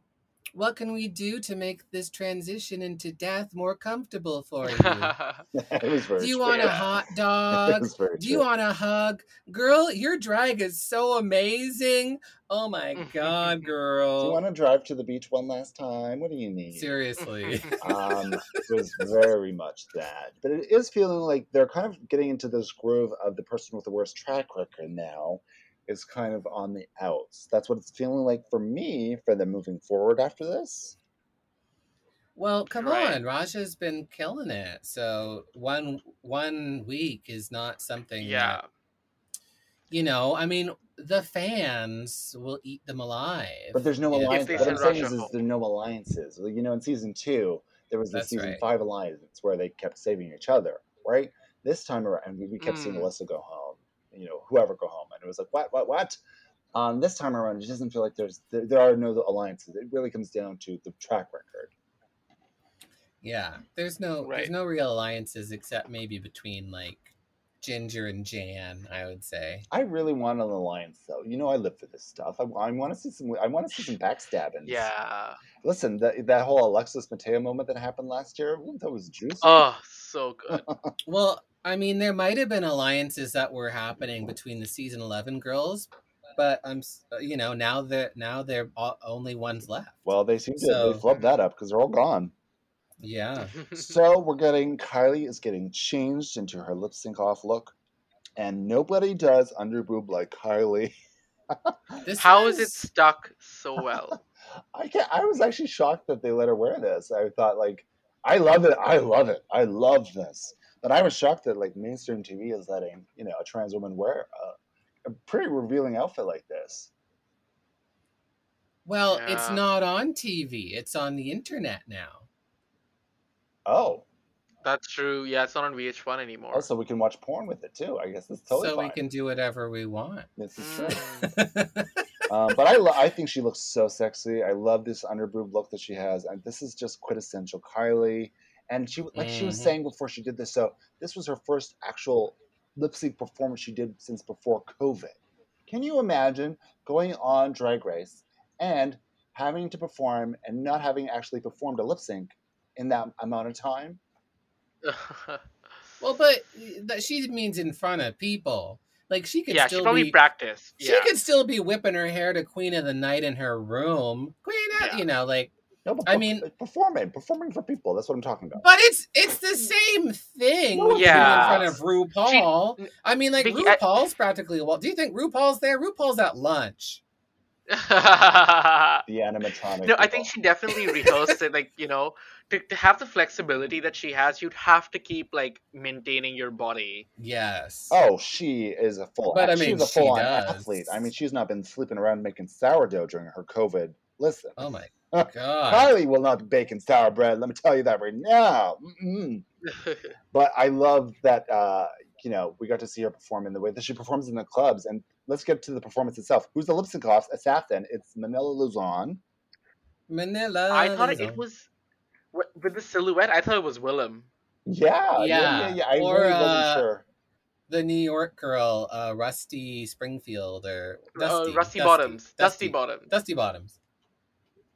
what can we do to make this transition into death more comfortable for you? it was very do you true. want a hot dog? Do you true. want a hug? Girl, your drag is so amazing. Oh my god, girl. Do you want to drive to the beach one last time? What do you need? Seriously. um, it was very much that. But it is feeling like they're kind of getting into this groove of the person with the worst track record now is kind of on the outs. That's what it's feeling like for me for them moving forward after this. Well, come Right. on, Ra'Jah's been killing it. So one one week is not something yeah. that, you know, I mean, the fans will eat them alive. But there's no If alliance. What I'm saying is, is there's no alliances. You know, in season two, there was the That's season right. five alliance where they kept saving each other, right? This time around, we, we kept seeing Mm. Alyssa go home, you know, whoever go home, and it was like, what, what, what? Um, this time around, it doesn't feel like there's there, there are no alliances. It really comes down to the track record. Yeah, there's no there's no real alliances except maybe between like Ginger and Jan, I would say. I really want an alliance, though. You know, I live for this stuff. I, I want to see some. I want to see some backstabbing. Yeah. Listen, that that whole Alexis Mateo moment that happened last year, that was juicy. Oh, so good. Well, I mean, there might have been alliances that were happening between the season 11 girls, but I'm uh, you know, now they're now they're all, only ones left. well, they seem to So- they flubbed that up because they're all gone. Yeah. so we're getting Kylie is getting changed into her lip sync off look, and nobody does under boob like Kylie. This How is it stuck so well? I can I was actually shocked that they let her wear this. I thought like, I love it. I love it. I love this. But I was shocked that like mainstream TV is letting you know a trans woman wear a, a pretty revealing outfit like this. Well, it's not on TV. It's on the internet now. Oh, That's true. Yeah, it's not on VH1 anymore. also we can watch porn with it too. I guess that's totally so fine. we can do whatever we want. This is true. Um, but I, lo- I think she looks so sexy. I love this underboob look that she has, and this is just quintessential Kylie. And she, like she was Mhm. saying before she did this, so this was her first actual lip sync performance she did since before COVID. Can you imagine going on Drag Race and having to perform and not having actually performed a lip sync in that amount of time? well, but that she means in front of people. Like she could yeah, she still probably be practiced. she could still be whipping her hair to Queen of the Night in her room. Queen of, Yeah. you know, like No, but I perf- mean- performing, performing for people. That's what I'm talking about. But it's it's the mm. same thing. No, when it's you're not. in front of RuPaul. I mean, like Vicky, I- RuPaul's practically. Well, do you think RuPaul's there? RuPaul's at lunch. The animatronic. No, I think she definitely rehearsed it. Like you know, to, to have the flexibility that she has, you'd have to keep like maintaining your body. Yes. Oh, she is a full. But, I mean, she's mean, a she full on does. athlete. I mean, she's not been sleeping around making sourdough during her COVID. Listen, Oh my god. Kylie will not be baking sour bread. Let me tell you that right now. But I love that. Uh, you know, we got to see her perform in the way that she performs in the clubs. And let's get to the performance itself. Who's the lip sync off assassin? It's Manila Luzon. Manila. I thought it, Luzon. it was with the silhouette. I thought it was Willam. Yeah, yeah, yeah, Yeah, yeah. I or, really uh, wasn't sure. the New York girl, uh, Rusty Springfield or Dusty, uh, Rusty Bottoms. Dusty, Dusty Bottoms. Dusty Bottoms.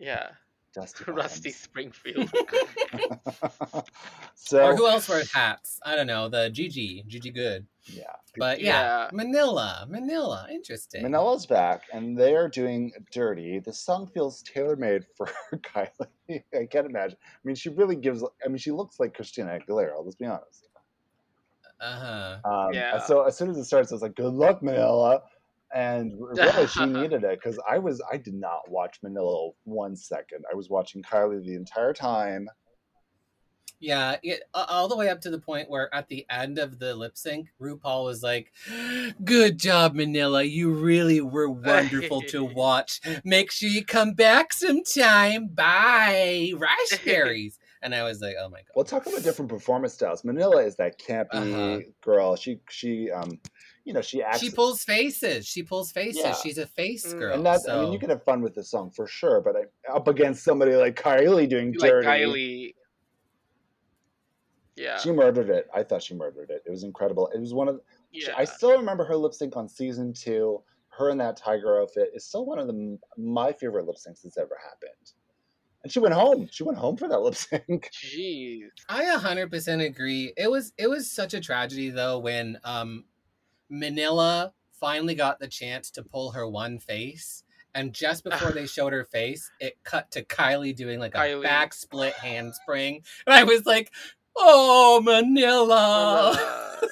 Yeah. Dusty Rusty Bottoms. Springfield. so, or who else wears hats? I don't know. The Gigi, Gigi Goode. yeah. But yeah, Yeah. Manila, Manila, interesting. Manila's back, and they are doing "Dirty." The song feels tailor made for Kylie. I can't imagine. I mean, she really gives. I mean, she looks like Christina Aguilera. Let's be honest. Uh huh. Um, Yeah. So as soon as it starts, I was like, "Good luck, Manila," and really, she needed it because I was I did not watch Manila one second. I was watching Kylie the entire time. Yeah, it, all the way up to the point where at the end of the lip sync, RuPaul was like, "Good job, Manila. You really were wonderful to watch. Make sure you come back sometime. Bye, raspberries." and I was like, "Oh my god." We'll talk about different performance styles. Manila is that campy Uh-huh. girl. She she um, you know, she acts. She pulls faces. She pulls faces. Yeah. She's a face Mm, girl. and that, so. I mean, you can have fun with the song for sure, but I, up against somebody like Kylie doing like dirty, Kylie. Yeah. she murdered it. I thought she murdered it. It was incredible. It was one of. she- I still remember her lip sync on season two. Her in that tiger outfit is still one of the my favorite lip syncs that's ever happened. And she went home. She went home for that lip sync. Jeez. I 100% agree. It was it was such a tragedy though when um Manila finally got the chance to pull her one face and just ah. before they showed her face, it cut to Kylie doing like a Kylie. back split handspring. And I was like, "Oh, Manila."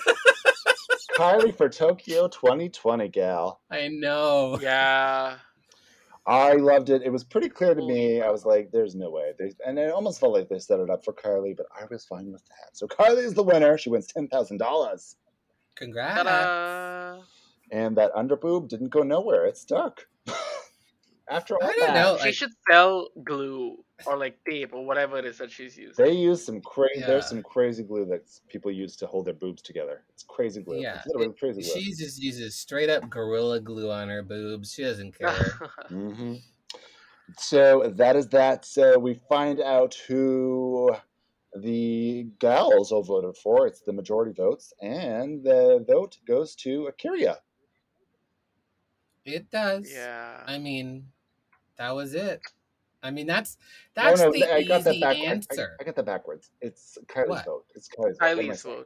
Kylie for Tokyo 2020, gal. I know. yeah. I loved it. It was pretty clear to me. I was like, "There's no way." There's, and it almost felt like they set it up for Kylie, but I was fine with that. So Kylie is the winner. She wins ten thousand dollars, Congrats. Ta-da. and that underboob didn't go nowhere. It stuck. After all I don't that, know. she like- should sell glue or like tape or whatever it is that she's using. They use some crazy. Yeah. There's some crazy glue that people use to hold their boobs together. It's crazy glue. Yeah, it's literally crazy glue. She just uses straight up gorilla glue on her boobs. She doesn't care. hmm So that is that. So we find out who the gals all voted for. It's the majority votes, and the vote goes to A'keria. It does. yeah. I mean, that was it. I mean, that's that's no, the I got that easy back. I- I, answer. I, got that backwards. It's Kylie's What? vote. It's Kylie's vote. What am I Kylie's saying?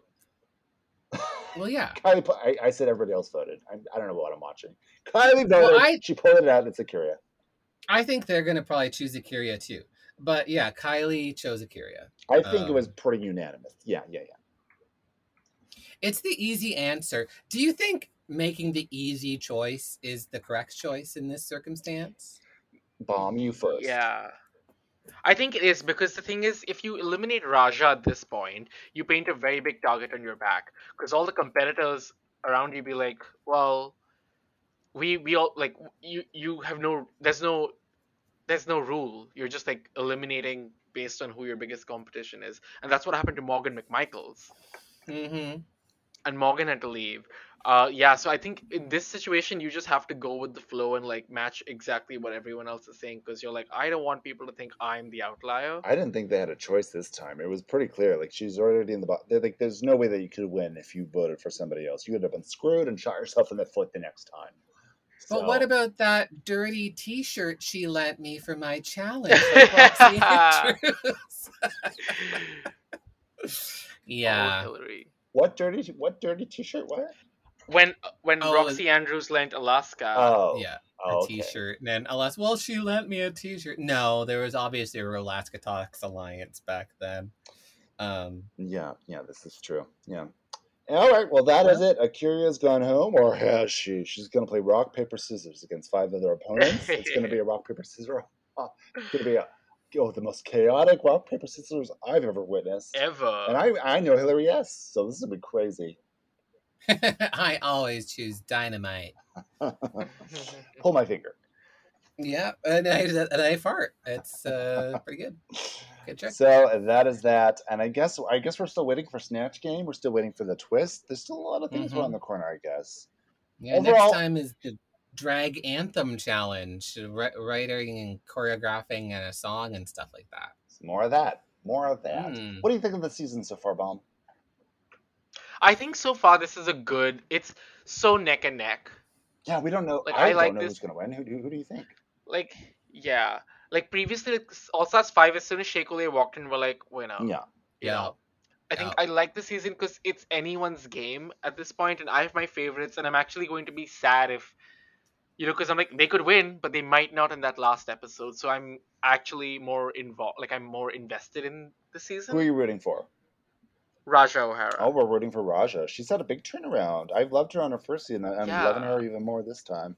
vote. well, yeah. Kylie, I, I said everybody else voted. I, I don't know what I'm watching. Kylie voted. Well, I- she pulled it out. It's A'keria. I think they're gonna probably choose A'keria too. But yeah, Kylie chose A'keria. I think it was Um, pretty unanimous. Yeah, yeah, yeah. It's the easy answer. Do you think making the easy choice is the correct choice in this circumstance? Bomb you first. Yeah. I think it is because the thing is, if you eliminate Ra'Jah at this point, you paint a very big target on your back because all the competitors around you be like, well, we we all like you you have no there's no there's no rule. You're just like eliminating based on who your biggest competition is, and that's what happened to Morgan McMichaels. Mm-hmm. and Morgan had to leave. Uh, yeah, so I think in this situation you just have to go with the flow and like match exactly what everyone else is saying because you're like, I don't want people to think I'm the outlier. I didn't think they had a choice this time. It was pretty clear. Like she's already in the bottom. Like there's no way that you could win if you voted for somebody else. You would have been screwed and shot yourself in the foot the next time. But what about that dirty T-shirt she lent me for my challenge? Roxxxy Andrews? yeah. Oh, Hillary. what dirty what dirty t-shirt? What? When when Oh, Roxxxy Andrews lent Alaska. Oh, Yeah. oh, a okay. t-shirt and then alas well she lent me a t-shirt no there was obviously a Alaska Talks alliance back then um Yeah, yeah, this is true. Yeah. All right, well that is it. A'keria's gone home, or has she? She's going to play rock paper scissors against five other opponents. it's going to be a rock paper scissors. oh, It's going to be a oh, the most chaotic rock paper scissors I've ever witnessed. Ever. And I I know Hillary yes, so this will be crazy. i always choose dynamite Pull my finger. yeah and i and i fart it's uh pretty good good trick So that is that, and I guess I guess we're still waiting for Snatch Game. We're still waiting for the twist. There's still a lot of things Mhm. around the corner, I guess. yeah overall- next time is the drag anthem challenge writing and choreographing and a song and stuff like that More of that. More of that. Mm. What do you think of the season so far, Bomb? I think so far this is a good. It's so neck and neck. Yeah, we don't know. Like, I, I like don't know this- who's going to win. Who do, who do you think? Like yeah, like previously, like, All Stars five. As soon as Shea walked in, we're like, winner. Yeah. you yeah know. I think Yeah. I like the season because it's anyone's game at this point, and I have my favorites, and I'm actually going to be sad if, you know, because I'm like they could win, but they might not in that last episode. So I'm actually more involved, like I'm more invested in the season. Who are you rooting for? Ra'Jah O'Hara. Oh, we're rooting for Ra'Jah. She's had a big turnaround. I've loved her on her first season. I'm Yeah. loving her even more this time.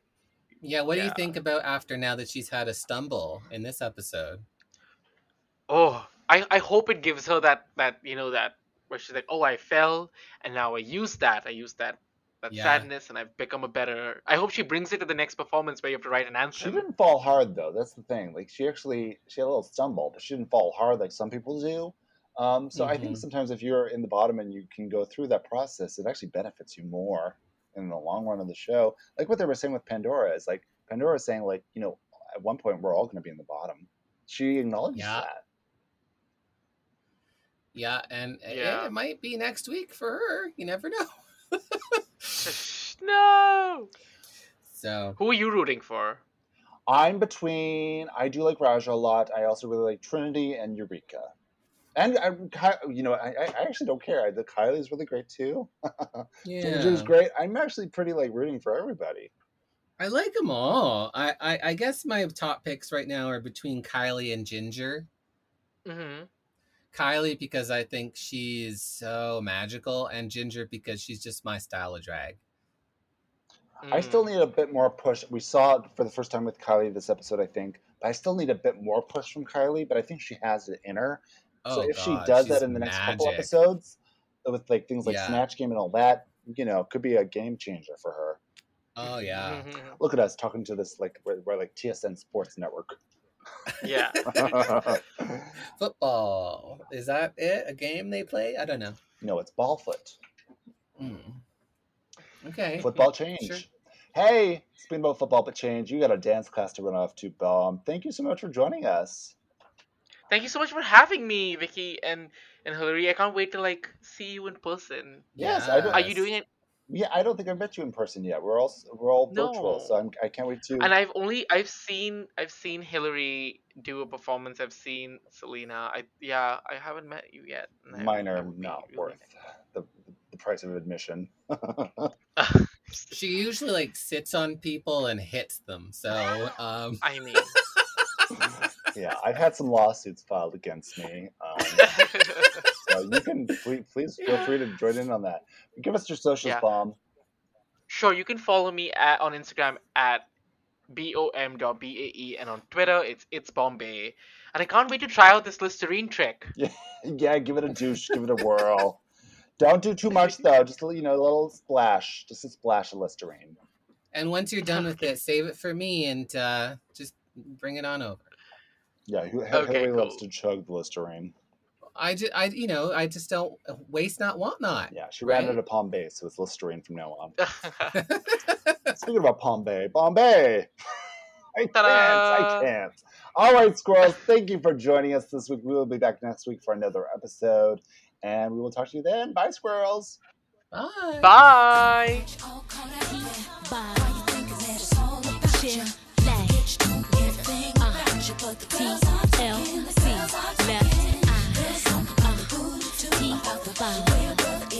Yeah, what do you think about after now that she's had a stumble in this episode? Oh, I, I hope it gives her that that you know that where she's like, oh, I fell, and now I use that. I use that that Yeah. sadness, and I've become a better. I hope she brings it to the next performance where you have to write an answer. She didn't fall hard though. That's the thing. Like she actually she had a little stumble, but she didn't fall hard like some people do. Um, so I think Mhm. sometimes if you're in the bottom and you can go through that process, it actually benefits you more in the long run of the show. Like what they were saying with Pandora is like Pandora is saying like you know at one point we're all going to be in the bottom. She acknowledges Yeah. that. Yeah, and it- Yeah. it might be next week for her. You never know. no. so Who are you rooting for? I'm between. I do like Ra'Jah a lot. I also really like Trinity and Eureka. And I, you know, I, I I actually don't care. I, the Kylie's really great too. yeah, Ginger's great. I'm actually pretty like rooting for everybody. I like them all. I, I I guess my top picks right now are between Kylie and Ginger. Mm-hmm. Kylie because I think she's so magical, and Ginger because she's just my style of drag. I still Mm. need a bit more push. We saw it for the first time with Kylie this episode, I think, but I still need a bit more push from Kylie. But I think she has it in her. So Oh, if she does that in the next couple episodes, with like things like Yeah. Snatch Game and all that, you know, could be a game changer for her. Oh yeah, Mhm. Look at us talking to this like we're, we're like TSN Sports Network. Yeah. football is that it? A game they play? I don't know. no, it's Ballfoot. Hmm. Okay. Football change. Sure. Hey, speaking about football but change, you got a dance class to run off to, Bomb. Thank you so much for joining us. Thank you so much for having me, Vicky and and Hillary. I can't wait to like see you in person. Yes, I don't- Are you doing it? Yeah, I don't think I've met you in person yet. We're all we're all virtual, No. so I'm, I can't wait to. And I've only I've seen I've seen Hillary do a performance. I've seen Selena. I yeah, I haven't met you yet. and I- Mine are not really worth the the price of admission. She usually like sits on people and hits them. So um I mean, yeah, I've had some lawsuits filed against me. Um, so you can please, please feel free to join in on that. Give us your socials, Yeah. Bomb. sure. You can follow me at on Instagram at bom.bae and on Twitter it's it's Bombay. And I can't wait to try out this Listerine trick. Yeah, yeah give it a douche, give it a whirl. Don't do too much though. Just a, you know, a little splash, just a splash of Listerine. and once you're done with it, save it for me and uh just bring it on over. Yeah, who, Okay, Hillary loves to chug the Listerine. I just I you know, I just don't waste not want not. Yeah, she ran Right. out of Palm Bay, so it's Listerine from now on. Speaking about Palm Bay, Bombay. I can't. I Ta-da! can't. All right, squirrels. Thank you for joining us this week. We will be back next week for another episode, and we will talk to you then. Bye, squirrels. Bye. Bye.